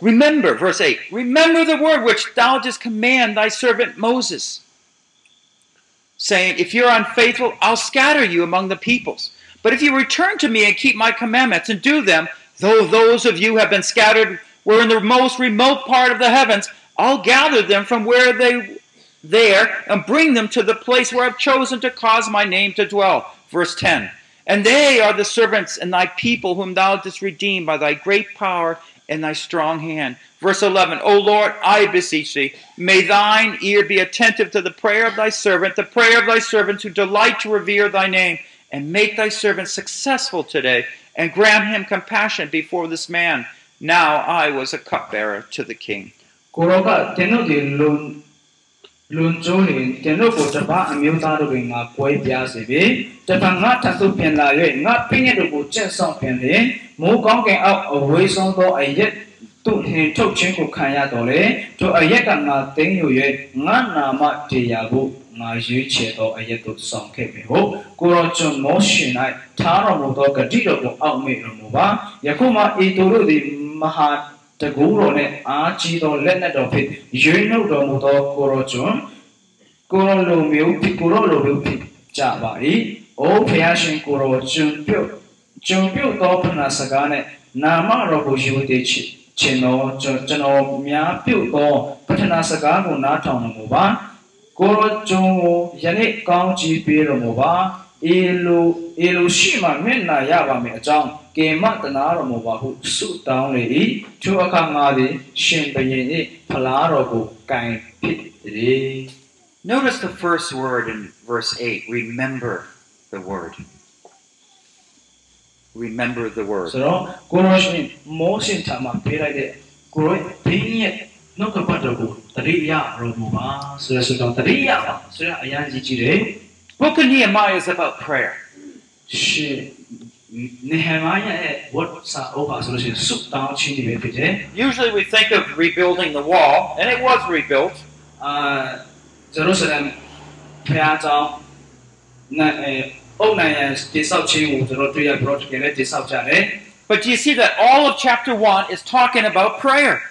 Remember, verse 8, remember the word which thou didst command thy servant Moses, saying, If you're unfaithful, I'll scatter you among the peoples. But if you return to me and keep my commandments and do them, though those of you have been scattered were in the most remote part of the heavens, I'll gather them from where they there and bring them to the place where I've chosen to cause my name to dwell. Verse 10. And they are the servants and thy people whom thou didst redeem by thy great power and thy strong hand. Verse 11, O Lord, I beseech thee, may thine ear be attentive to the prayer of thy servant, the prayer of thy servants who delight to revere thy name, and make thy servant successful today, and grant him compassion before this man. Now I was a cupbearer to the king. လွန်လွန်ကျိုးလင်တင်တို့ကိုတပတ်အမျိုးသားတို့ကငါကွဲပြားစေပြီတပံငါထပ်သို့ပြန်လာ၍ငါပြည့်ညက်တို့ကိုကျက်ဆောင်ပြန်လင်မိုးကောင်းကင်အောက်အဝေးဆုံးသောအရက်သူဟင်ထုတ်ခြင်းကိုခံရတော်လေထိုအရက်ကငါသိမ်းယူ၍ငါနာမတရားဖို့ငါရွေးချယ်သောအရက်သို့ဆောင်ခဲ့ပြီဟုတ်ကိုရောကျွန်မောရှင်၌ထားတော်မူသောဂတိတော်ကိုအောက်မေ့တော်မူပါယခုမှဤသူတို့သည်မဟာ တကူတော်နဲ့အားကြီးသောလက်နက်တော်ဖြစ်ရွေးနှုတ်တော်မူသောကိုရောကျွန်းကိုရောလိုမျိုးဖြစ်ကိုရောလိုမျိုးဖြစ်ကြပါ၏။အိုဖျားရှင်ကိုရောကျွန်းပြုတ်ကျွန်းပြုတ်သောဖနာစကားနဲ့နာမတော်ကိုယူတည်ချစ်ခြင်းတော်ကျွန်တော်များပြုတ်သောပထနာစကားကိုနားထောင်တော်မူပါ။ကိုရောကျွန်းကိုယနေ့ကောင်းချီးပေးတော်မူပါ။ အေလိုအေလိုရှိမှမျက်နာရပါမယ်အကြောင်းကေမတနာတော်မူပါဟုဆုတောင်းလေ၏ထိုအခါငါသည်ရှင်ဘုရင်၏ဖလားတော်ကိုကင်ဖြစ်သည် Notice the first word in verse 8 remember the word. Remember the word. ဆိုတော့ကိုရောရှင်မောရှင်ထာမှာပေးလိုက်တဲ့ကိုရောဘင်းရဲ့နှုတ်ကပတ်တော်ကိုတတိယတော်မူပါဆိုရဆိုတော့တတိယပါဆိုရအရင်ကြီးကြီးတယ် Book of Nehemiah is about prayer. Usually we think of rebuilding the wall, and it was rebuilt. But do you see that all of chapter one is talking about prayer?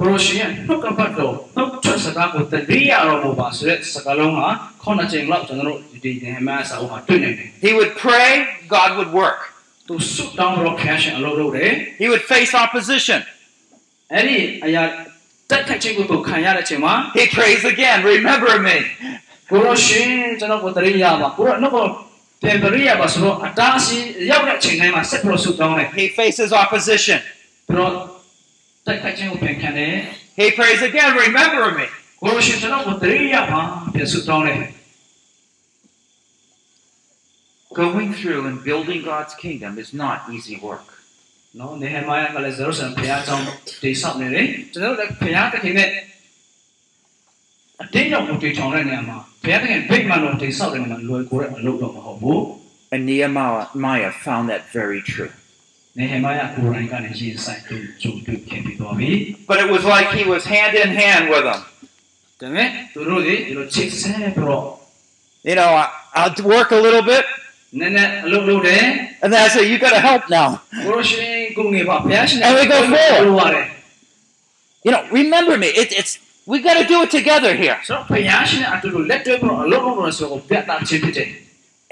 ကိုရရှိယနှုတ်ကပတ်တော်နှုတ်ထွက်စကားကိုတတိယတော်မူပါဆိုတဲ့စကားလုံးကခုနှစ်ချိန်လောက်ကျွန်တော်တို့ဒီနေမှာစာအုပ်မှာတွေ့နေတယ် He would pray, God would work. သူဆုတောင်းတော့ဖျားရှင်အလုပ်လုပ်တယ် He would face opposition. အဲ့ဒီအရာတက်ခတ်ခြင်းကိုသူခံရတဲ့အချိန်မှာ He prays again, remember me. ကိုရရှိကျွန်တော်ကိုတတိယပါကိုရနှုတ်ကပြန်တတိယပါဆိုတော့အတားအဆီးရောက်တဲ့အချိန်တိုင်းမှာဆက်ပြီးဆုတောင်းတယ် He faces opposition. ပြီးတော့တက်ခတ်ခြင်းကိုပြန်ခံတယ် He prays again, remember me. ကိုရရှိကျွန်တော်ကိုတတိယပါပြန်ဆုတောင်းတယ် Going through and building God's kingdom is not easy work. နော်နေဟမိုင်းကလည်းဇေရုဆလမ်ဘုရားကျောင်းတည်ဆောက်နေတယ်ကျွန်တော်တို့လည်းဘုရားသခင်နဲ့အတင်းရောက်ကိုတည်ထောင်တဲ့နေရာမှာဘုရားသခင်ဗိတ်မှန်တော်တည်ဆောက်တဲ့နေရာမှာလွယ်ကူတဲ့အလုပ်တော့မဟုတ်ဘူး And Nehemiah found that very true. But it was like he was hand in hand with them. You know, I, I'll work a little bit. And then I say, you got to help now. and we go forward. You know, remember me. It, it's we got to do it together here.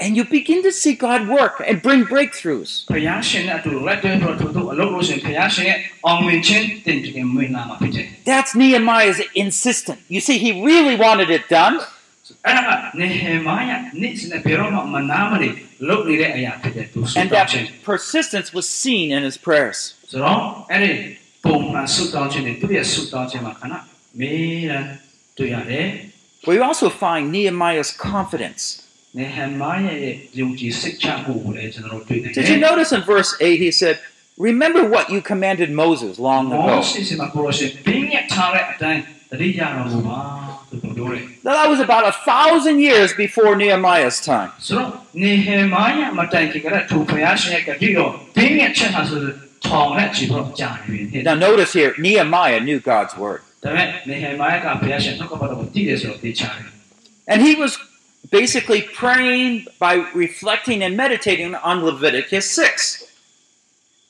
And you begin to see God work and bring breakthroughs. That's Nehemiah's insistence. You see, he really wanted it done. And that persistence was seen in his prayers. We also find Nehemiah's confidence. Did you notice in verse 8 he said, Remember what you commanded Moses long ago? That was about a thousand years before Nehemiah's time. Now, notice here, Nehemiah knew God's word. And he was basically praying by reflecting and meditating on Leviticus 6.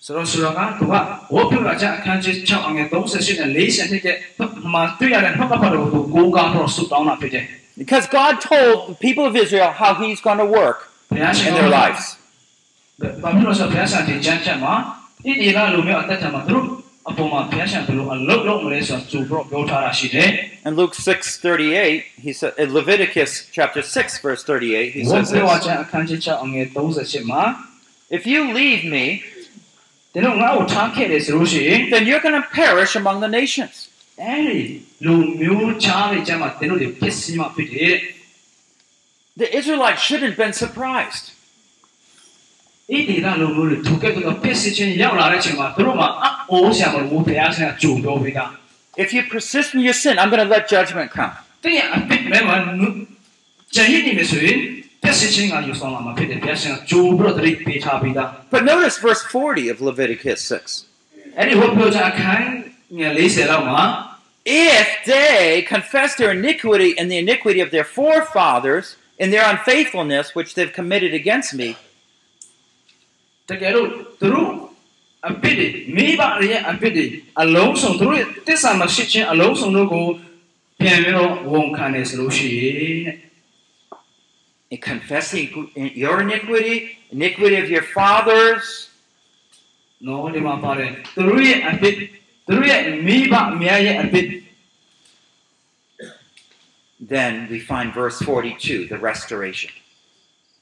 ဆိုတော့ဆိုတော့ကသူကဝတ်ပြုလာကြအခန်းကြီး6အငယ်38နဲ့40နှစ်တဲ့မှာတွေ့ရတဲ့နှုတ်ကပတ်တော်ကိုကိုးကားတော့ဆုတောင်းတာဖြစ်တယ် Because God told the people of Israel how he's going to work ဘုရားရှင် in their lives. ဘာဖြစ်လို့ဆိုဘုရားရှင်ဒီချမ်းချက်မှာဣတိလလူမျိုးအသက်တာမှာသူတို့ အပေါ်မှာဘုရားရှင်ဘယ်လိုအလုပ်လုပ်မလဲဆိုတော့သူတို့ပြောထားတာရှိတယ် In Luke 6:38, he said in Leviticus chapter 6 verse 38, he ဝတ် says ပြုလာ this, ကြအခန်းကြီး6အငယ်38မှာ If you leave me, ဒီတော့ငါ့ကိုထားခဲ့တယ်ဆိုလို့ရှိရင် then you're going to perish among the nations. အဲဒီလူမျိုးခြားတွေကျမှတင်းတို့တွေပစ္စည်းမှဖြစ်တယ် The Israelites shouldn't have been surprised. ဣတိလလူမျိုးတွေသူကဲ့သို့သောပစ္စည်းချင်းရောက်လာတဲ့အချိန်မှာသူတို့မှာအိုးဆရာမလို့ဘုရားရှင်ကကြုံတော်ပေးတာ If you persist in your sin, I'm going to let judgment come. တဲ့ရအပစ်မဲ့မှာဂျာဟီနေမယ်ဆိုရင်ပစ္စည်းချင်းကယူဆောင်လာမှာဖြစ်တယ်ဘုရားရှင်ကကြိုးပြီးတော့တရိပ်ပေးထားပေးတာ But notice verse 40 of Leviticus 6. အဲ့ဒီဝတ်ပြုကြအခန်းငယ်40လောက်မှာ If they confess their iniquity and the iniquity of their forefathers in their unfaithfulness which they've committed against me, တကယ်လို့သူတို့အပစ်တွေမိဘတွေရဲ့အပစ်တွေအလုံးစုံသူတို့ရဲ့တစ္ဆာမရှိခြင်းအလုံးစုံတို့ကိုပြန်ပြီးတော့ဝန်ခံတယ်ဆိုလို့ရှိရင်တဲ့ in confessing your iniquity, iniquity of your fathers, နော်ဒီမှာပါတယ်သူတို့ရဲ့အပစ်သူတို့ရဲ့မိဘအများရဲ့အပစ် then we find verse 42, the restoration.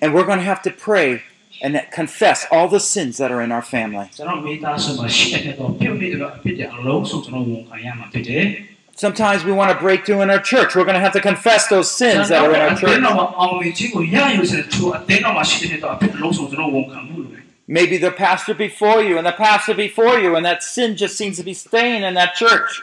And we're going to have to pray and confess all the sins that are in our family. Sometimes we want to break through in our church. We're going to have to confess those sins that are in our church. Maybe the pastor before you and the pastor before you, and that sin just seems to be staying in that church.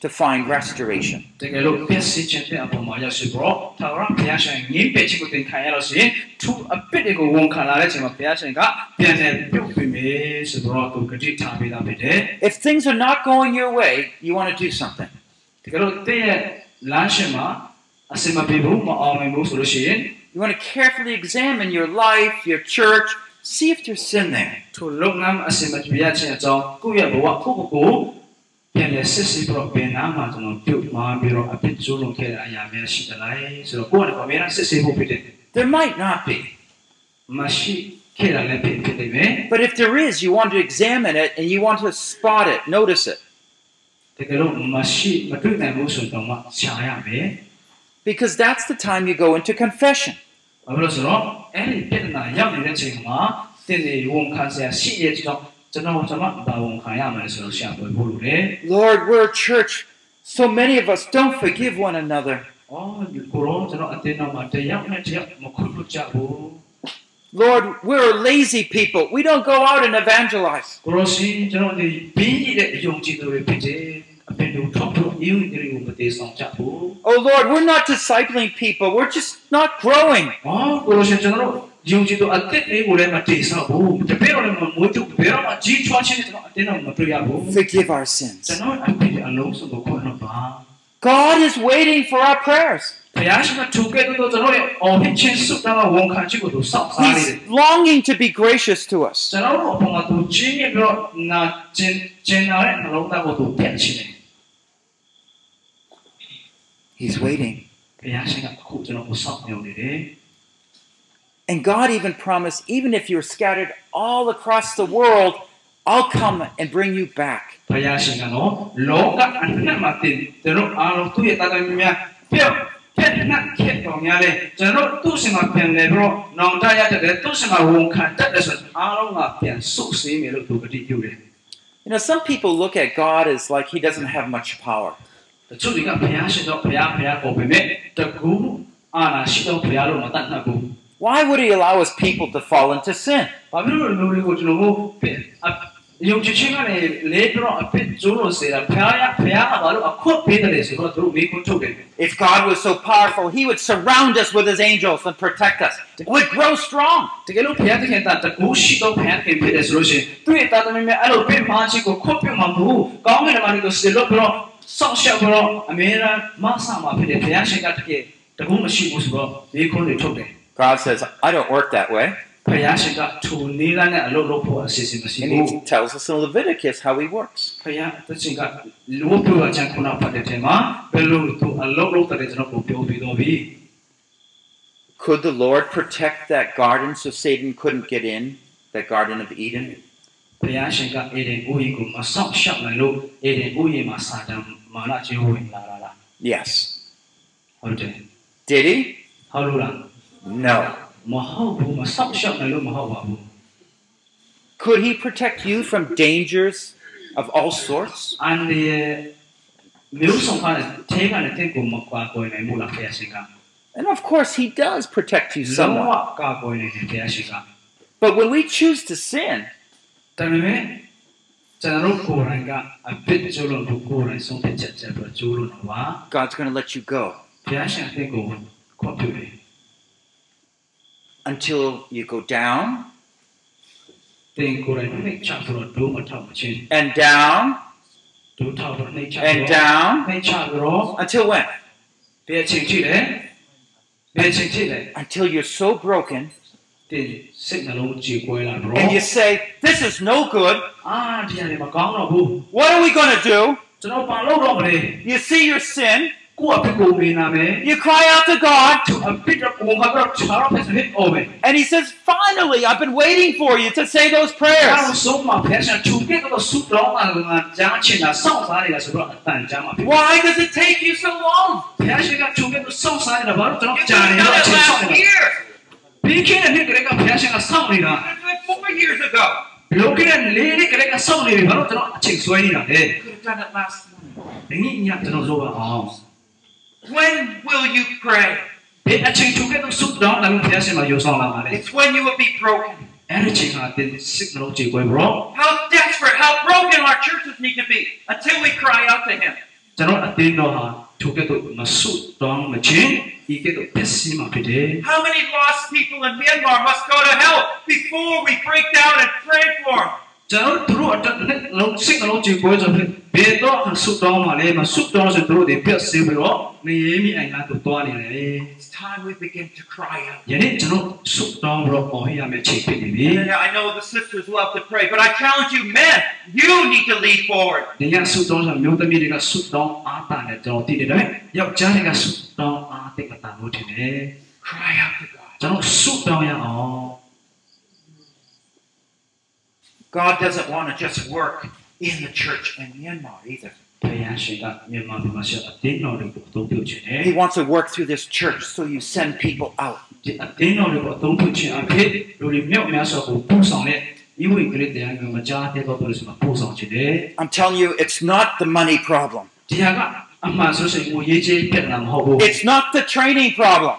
to find restoration. If things are not going your way, you want to do something. You want to carefully examine your life, your church, see if there's sin there. ထိုလုပ်ငန်းအစမပြေရခြင်းအကြောင်းကိုယ့်ရဲ့ဘဝကိုယ့်ကိုယ်ကိုပြန်လည်စစ်စစ်ပြီးတော့ပြန်နာမှာကျွန်တော်ပြုတ်မှာပြီးတော့အဖြစ်ကျိုးလုံးခဲ့တဲ့အရာများရှိတယ်လားဆိုတော့ကိုယ့်ကိုယ်ကအများစစ်စစ်ဖို့ဖြစ်တယ် There might not be. မရှိခဲ့တာလည်းဖြစ်ဖြစ်နေမယ် But if there is, you want to examine it and you want to spot it, notice it. တကယ်လို့မရှိမတွေ့နိုင်ဘူးဆိုတော့မှရှာရမယ် Because that's the time you go into confession. ဘာလို့လဲဆိုတော့အဲ့ဒီပြဿနာရောက်နေတဲ့ချိန်မှာတင်းနေဝန်ခံစရာရှိရဲ့ကြောင့် Lord, we're a church. So many of us don't forgive one another. Lord, we're lazy people. We don't go out and evangelize. Oh Lord, we're not discipling people. We're just not growing. Yung atit ni ulay mati sa buong. Pero naman mo ito, pero ma jitwa siya nito atit na mapriya buong. Forgive our sins. God is waiting for our prayers. He's longing to be gracious to us. He's waiting. And God even promised, even if you're scattered all across the world, I'll come and bring you back. ဘုရားရှင်ကနော်လောကအနှံ့မှာတင်ကျွန်တော်အားလုံးသူ့ရဲ့တာသမီများပြောက်ပြက်နှက်ခက်တော်များလဲကျွန်တော်သူ့စင်မှာပြန်လဲပြီးတော့နောင်တရတဲ့သူ့စင်မှာဝန်ခံတတ်တယ်ဆိုရင်အားလုံးကပြန်ဆုတ်စေးမယ်လို့သူကတိပြုတယ် You know, some people look at God as like he doesn't have much power. တချို့တွေကဘုရားရှင်တော့ဘုရားဘုရားကိုပဲမဲ့တကူအာနာရှိတော့ဘုရားလို့မတတ်နိုင်ဘူး Why would he allow his people to fall into sin? If God was so powerful, He would surround us with His angels and protect us. We would grow strong. But ကယ်လို့ဘုရားသခင်တာတကူရှိတော့ဘုရားခင်ဖြစ်တယ်ဆိုလို့ရှိရင်သူ့ရဲ့တာသမီးများအဲ့လိုပြင်မာခြင်းကိုခွတ်ပြမှာမဟုတ်ဘူး။ကောင်းကင်မှာကိုစေလို့ပြီးတော့ဆောက်ရှောက်ပြီးတော့အမေရာမဆာမှာဖြစ်တယ်ဘုရားရှင်ကတကယ်တကူမရှိဘူးဆိုတော့မိခွန်းတွေထုတ်တယ် God says, I don't work that way. ။ဘုရားရှင်ကထိုနည်းလမ်းနဲ့အလုပ်လုပ်ဖို့အစီအစဉ်မရှိ And ဘူး he tells us in Leviticus how he works. ။ဘုရားသခင်ကလူ့ပြောချင်ခုနဖတ်တဲ့ထဲမှာဘယ်လိုသူအလုပ်လုပ်တဲ့ကျွန်တော်ကိုပြောပြီးတော့ပြီ။ Could the Lord protect that garden so Satan couldn't get in, that Garden of Eden? ဘုရားရှင်ကအေဒင်ဥယျာဉ်ကိုမဆောက်ရှောက်နိုင်လို့အေဒင်ဥယျာဉ်မှာစာတန်မာနကျေဝင်လာတာလား Yes. ဟုတ်တယ် Did he? ဟုတ်လို့လား No. Could he protect you from dangers of all sorts? And of course, he does protect you somewhat. But when we choose to sin, God's going to let you go until you go down. And down. And down. Until when? Until you're so broken. And you say, This is no good. What are we going to do? You see your sin. You cry out to God. And He says, Finally, I've been waiting for you to say those prayers. Why does it take you so long? Four years ago. Looking lady kaya kasama ni Baro tanong ching suay ni when will you pray? It's when you will be broken. How desperate, how broken our churches need to be until we cry out to Him. Chín. How many lost people in Myanmar must go to hell before we break down and pray for them? ကျွန်တော်တို့အတွက်လည်းလုံးစိတ်နှလုံးကြေကွဲဆိုပြီးဘယ်တော့ဆုတောင်းမှလဲမဆုတောင်းဆိုတို့တွေပြည့်စည်ပြီးတော့နေရမီအိမ်ကတို့တွားနေတယ် It's time we begin to cry out. ယနေ့ကျွန်တော်ဆုတောင်းပြီးတော့ပေါ်ရမယ့်ချိန်ဖြစ်နေပြီ And I know the sisters love to pray, but I challenge you, men, you need to lead forward. ဒီညဆုတောင်းဆိုမျိုးသမီးတွေကဆုတောင်းအားတာနဲ့ကျွန်တော်တည်နေတယ်ယောက်ျားတွေကဆုတောင်းအားတိတ်မတန်လို့ထင်တယ် Cry out to God. ကျွန်တော်ဆုတောင်းရအောင် God doesn't want to just work in the church in Myanmar either. He wants to work through this church, so you send people out. I'm telling you, it's not the money problem. It's not the training problem.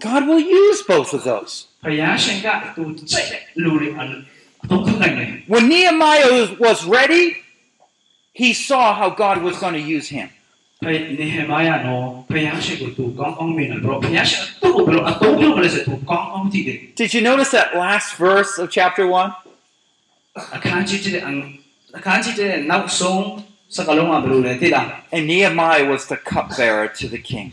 God will use both of those. When Nehemiah was ready, he saw how God was going to use him. Did you notice that last verse of chapter 1? And Nehemiah was the cupbearer to the king.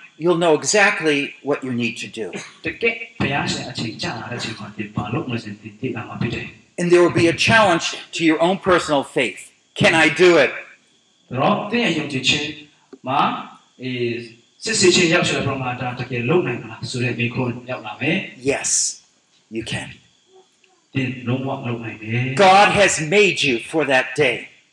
you'll know exactly what you need to do. And there will be a challenge to your own personal faith. Can I do it? Yes, you can. God has made you for that day.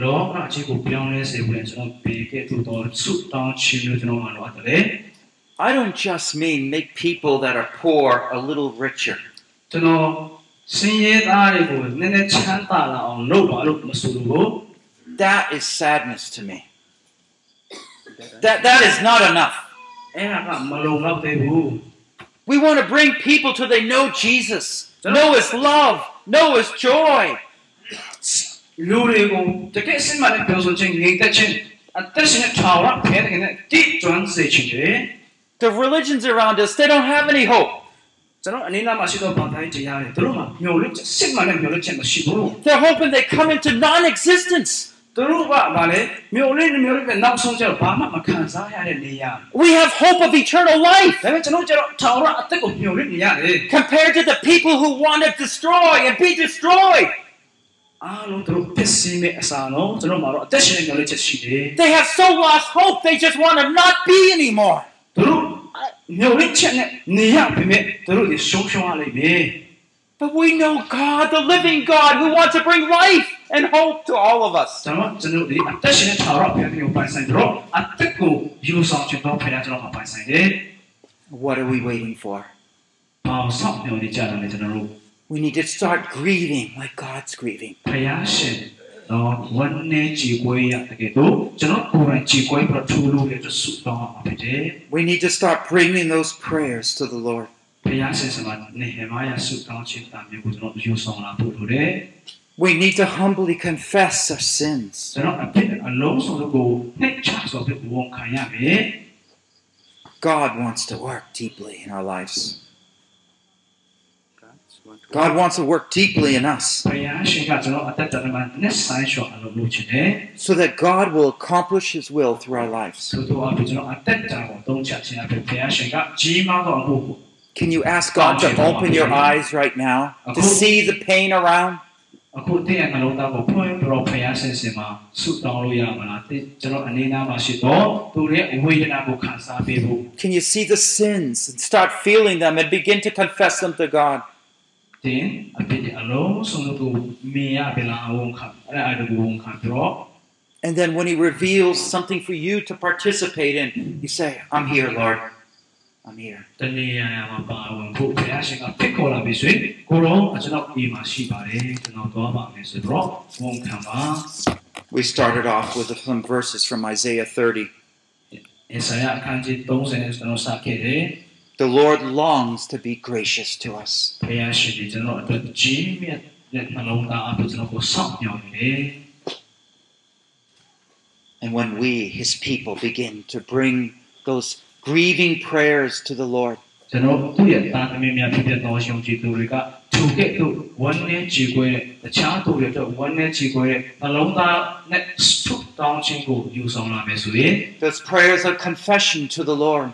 လောကကြီးကိုပြောင်းလဲစေဖို့ကျွန်တော်ဘေကဲ့သို့တော်ဆုတောင်းခြင်းလို့ကျွန်တော်မှာလိုအပ်တယ် I don't just mean make people that are poor a little richer. ကျွန်တော်စင်ရဲသားတွေကိုနည်းနည်းချမ်းသာလာအောင်လုပ်ပါလို့မဆိုလို့ That is sadness to me. That, that is not enough. အဲ့ဒါကမလုံလောက်သေးဘူး We want to bring people till they know Jesus, know His love, know His joy. လူတွေကိုတကယ်စင်မှလည်းပြောဆိုခြင်းငြိမ်သက်ခြင်းအသက်ရှင်တဲ့ထာဝရဘုရားတဲ့တိကျွမ်းစေခြင်းတွေ The religions around us, they don't have any hope. ကျွန်တော်အနေနဲ့မှရှိတော့ဘာတိုင်းတရားတွေတို့မှမျောလင့်ချက်စစ်မှလည်းမျောလင့်ချက်မရှိဘူး They're hoping they come into non existence. တို့ကဘာလဲမျောလင့်မျောလင့်တဲ့နောက်ဆုံးကျတော့ဘာမှမခံစားရတဲ့နေရာ We have hope of eternal life ဒါပေမဲ့ကျွန်တော်ကျတော့ထာဝရအသက်ကိုမျောလင့်နေရတယ် compared to the people who want to destroy and be destroyed. အားလုံးတို့ပစ္စည်းမဲ့အစားနော်ကျွန်တော်မှာတော့အသက်ရှင်နေမျောလင့်ချက်ရှိတယ် They have so lost hope, they just want to not be anymore. တို့မျောလင့်ချက်နဲ့နေရပြီမဲ့တို့ဒီရှုံးရှုံးရလိမ့်မယ် But we know God, the living God, who wants to bring life and hope to all of us. ကျွန်တော်ကျွန်တော်ဒီအသက်ရှင်တဲ့ထာဝရဘုရားကိုပိုင်ဆိုင်တော့အသက်ကိုယူဆောင်ချင်တော့ဖခင်ကျွန်တော်မှာပိုင်ဆိုင်တယ် What are we waiting for? ။ဘာလို့ဆောက်မျောနေကြတယ်လဲကျွန်တော်တို့ We need to start grieving like God's grieving. ဖခင်ရှင်တော့ဝန်နေကြည်ကိုရတဲ့တော့ကျွန်တော်ကိုယ်တိုင်ကြည်ကိုပြထူလို့ရတဲ့ဆုတောင်းမှာဖြစ်တယ် We need to start bringing those prayers to the Lord. ။ဖခင်ရှင်စမှာနေဟမာယာဆုတောင်းခြင်းတာမျိုးကိုကျွန်တော်ယူဆောင်လာဖို့လိုတယ် We need to humbly confess our sins. ။ကျွန်တော်အဖြစ်အလုံးစုံကိုနှိမ့်ချဆိုပြီးဝန်ခံရမယ် God wants to work deeply in our lives. God wants to work deeply in us so that God will accomplish His will through our lives. Can you ask God to open your eyes right now to see the pain around? Can you see the sins and start feeling them and begin to confess them to God? တင်အဖြစ်အလုံးစုံကိုမြင်ရပြီလားဝန်ခံအဲ့ဒါအတူဝန်ခံပြီးတော့ And then when He reveals something for you to participate in, you say, I'm here, Lord. I'm here. တနည်းအားမှာပါဝင်ဖို့ဖျားရှင်ကဖိတ်ခေါ်လာပြီဆိုရင်ကိုရောကျွန်တော်ဒီမှာရှိပါတယ်ကျွန်တော်သွားပါမယ်ဆိုတော့ဝန်ခံပါ We started off with some verses from Isaiah 30. The Lord longs to be gracious to us. And when we, His people, begin to bring those grieving prayers to the Lord, those prayers are confession to the Lord.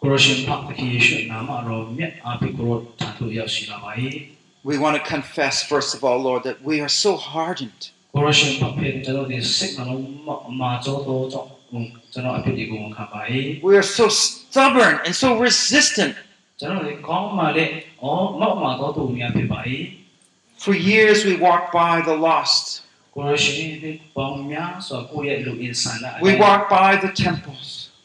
ကိုရရှင်ဖတ်ခင်ယေရှုနာမတော်မြတ်အားဖြင့်ကိုရောထံသို့ရောက်ရှိလာပါ၏ We want to confess, first of all, Lord, that we are so hardened. ကိုရရှင်ဖတ်ဖြင့်ကျွန်တော်ဒီစိတ်နှလုံးအမာကြောသောကြောင့်ကျွန်တော်အဖြစ်ဒီကိုဝန်ခံပါ၏ We are so stubborn and so resistant. ကျွန်တော်ဒီကောင်းမှလည်းအော်မောက်မှာတော့သူများဖြစ်ပါ၏ For years, we walk by the lost. ကိုရရှင်ဒီပေါင်းများစွာကိုယ့်ရဲ့လူအင်ဆန်လာ We walk by the temples,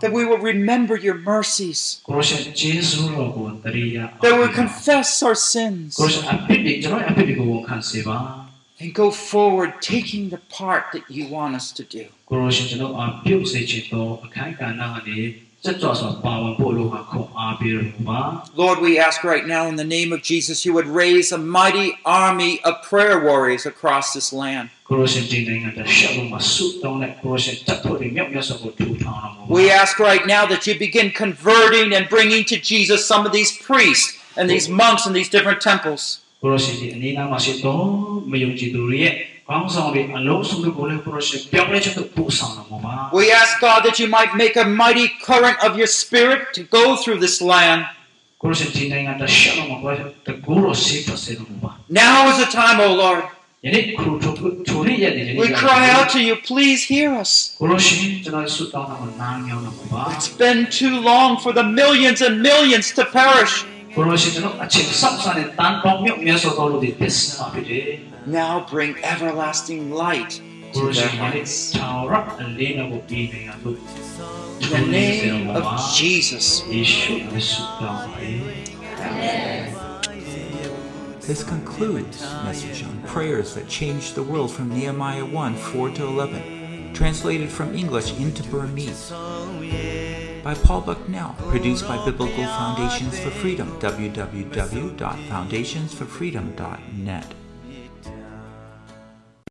That we will remember your mercies. That we will confess our sins. And go forward taking the part that you want us to do. Lord, we ask right now in the name of Jesus, you would raise a mighty army of prayer warriors across this land. We ask right now that you begin converting and bringing to Jesus some of these priests and these monks in these different temples. We ask God that you might make a mighty current of your spirit to go through this land. Now is the time, O Lord. We cry out to you, please hear us. It's been too long for the millions and millions to perish now bring everlasting light to their hearts. In the name of Jesus. This concludes Message on Prayers that Changed the World from Nehemiah 1 4 to 11, translated from English into Burmese. By Paul Bucknell, produced by Biblical Foundations for Freedom, www.foundationsforfreedom.net.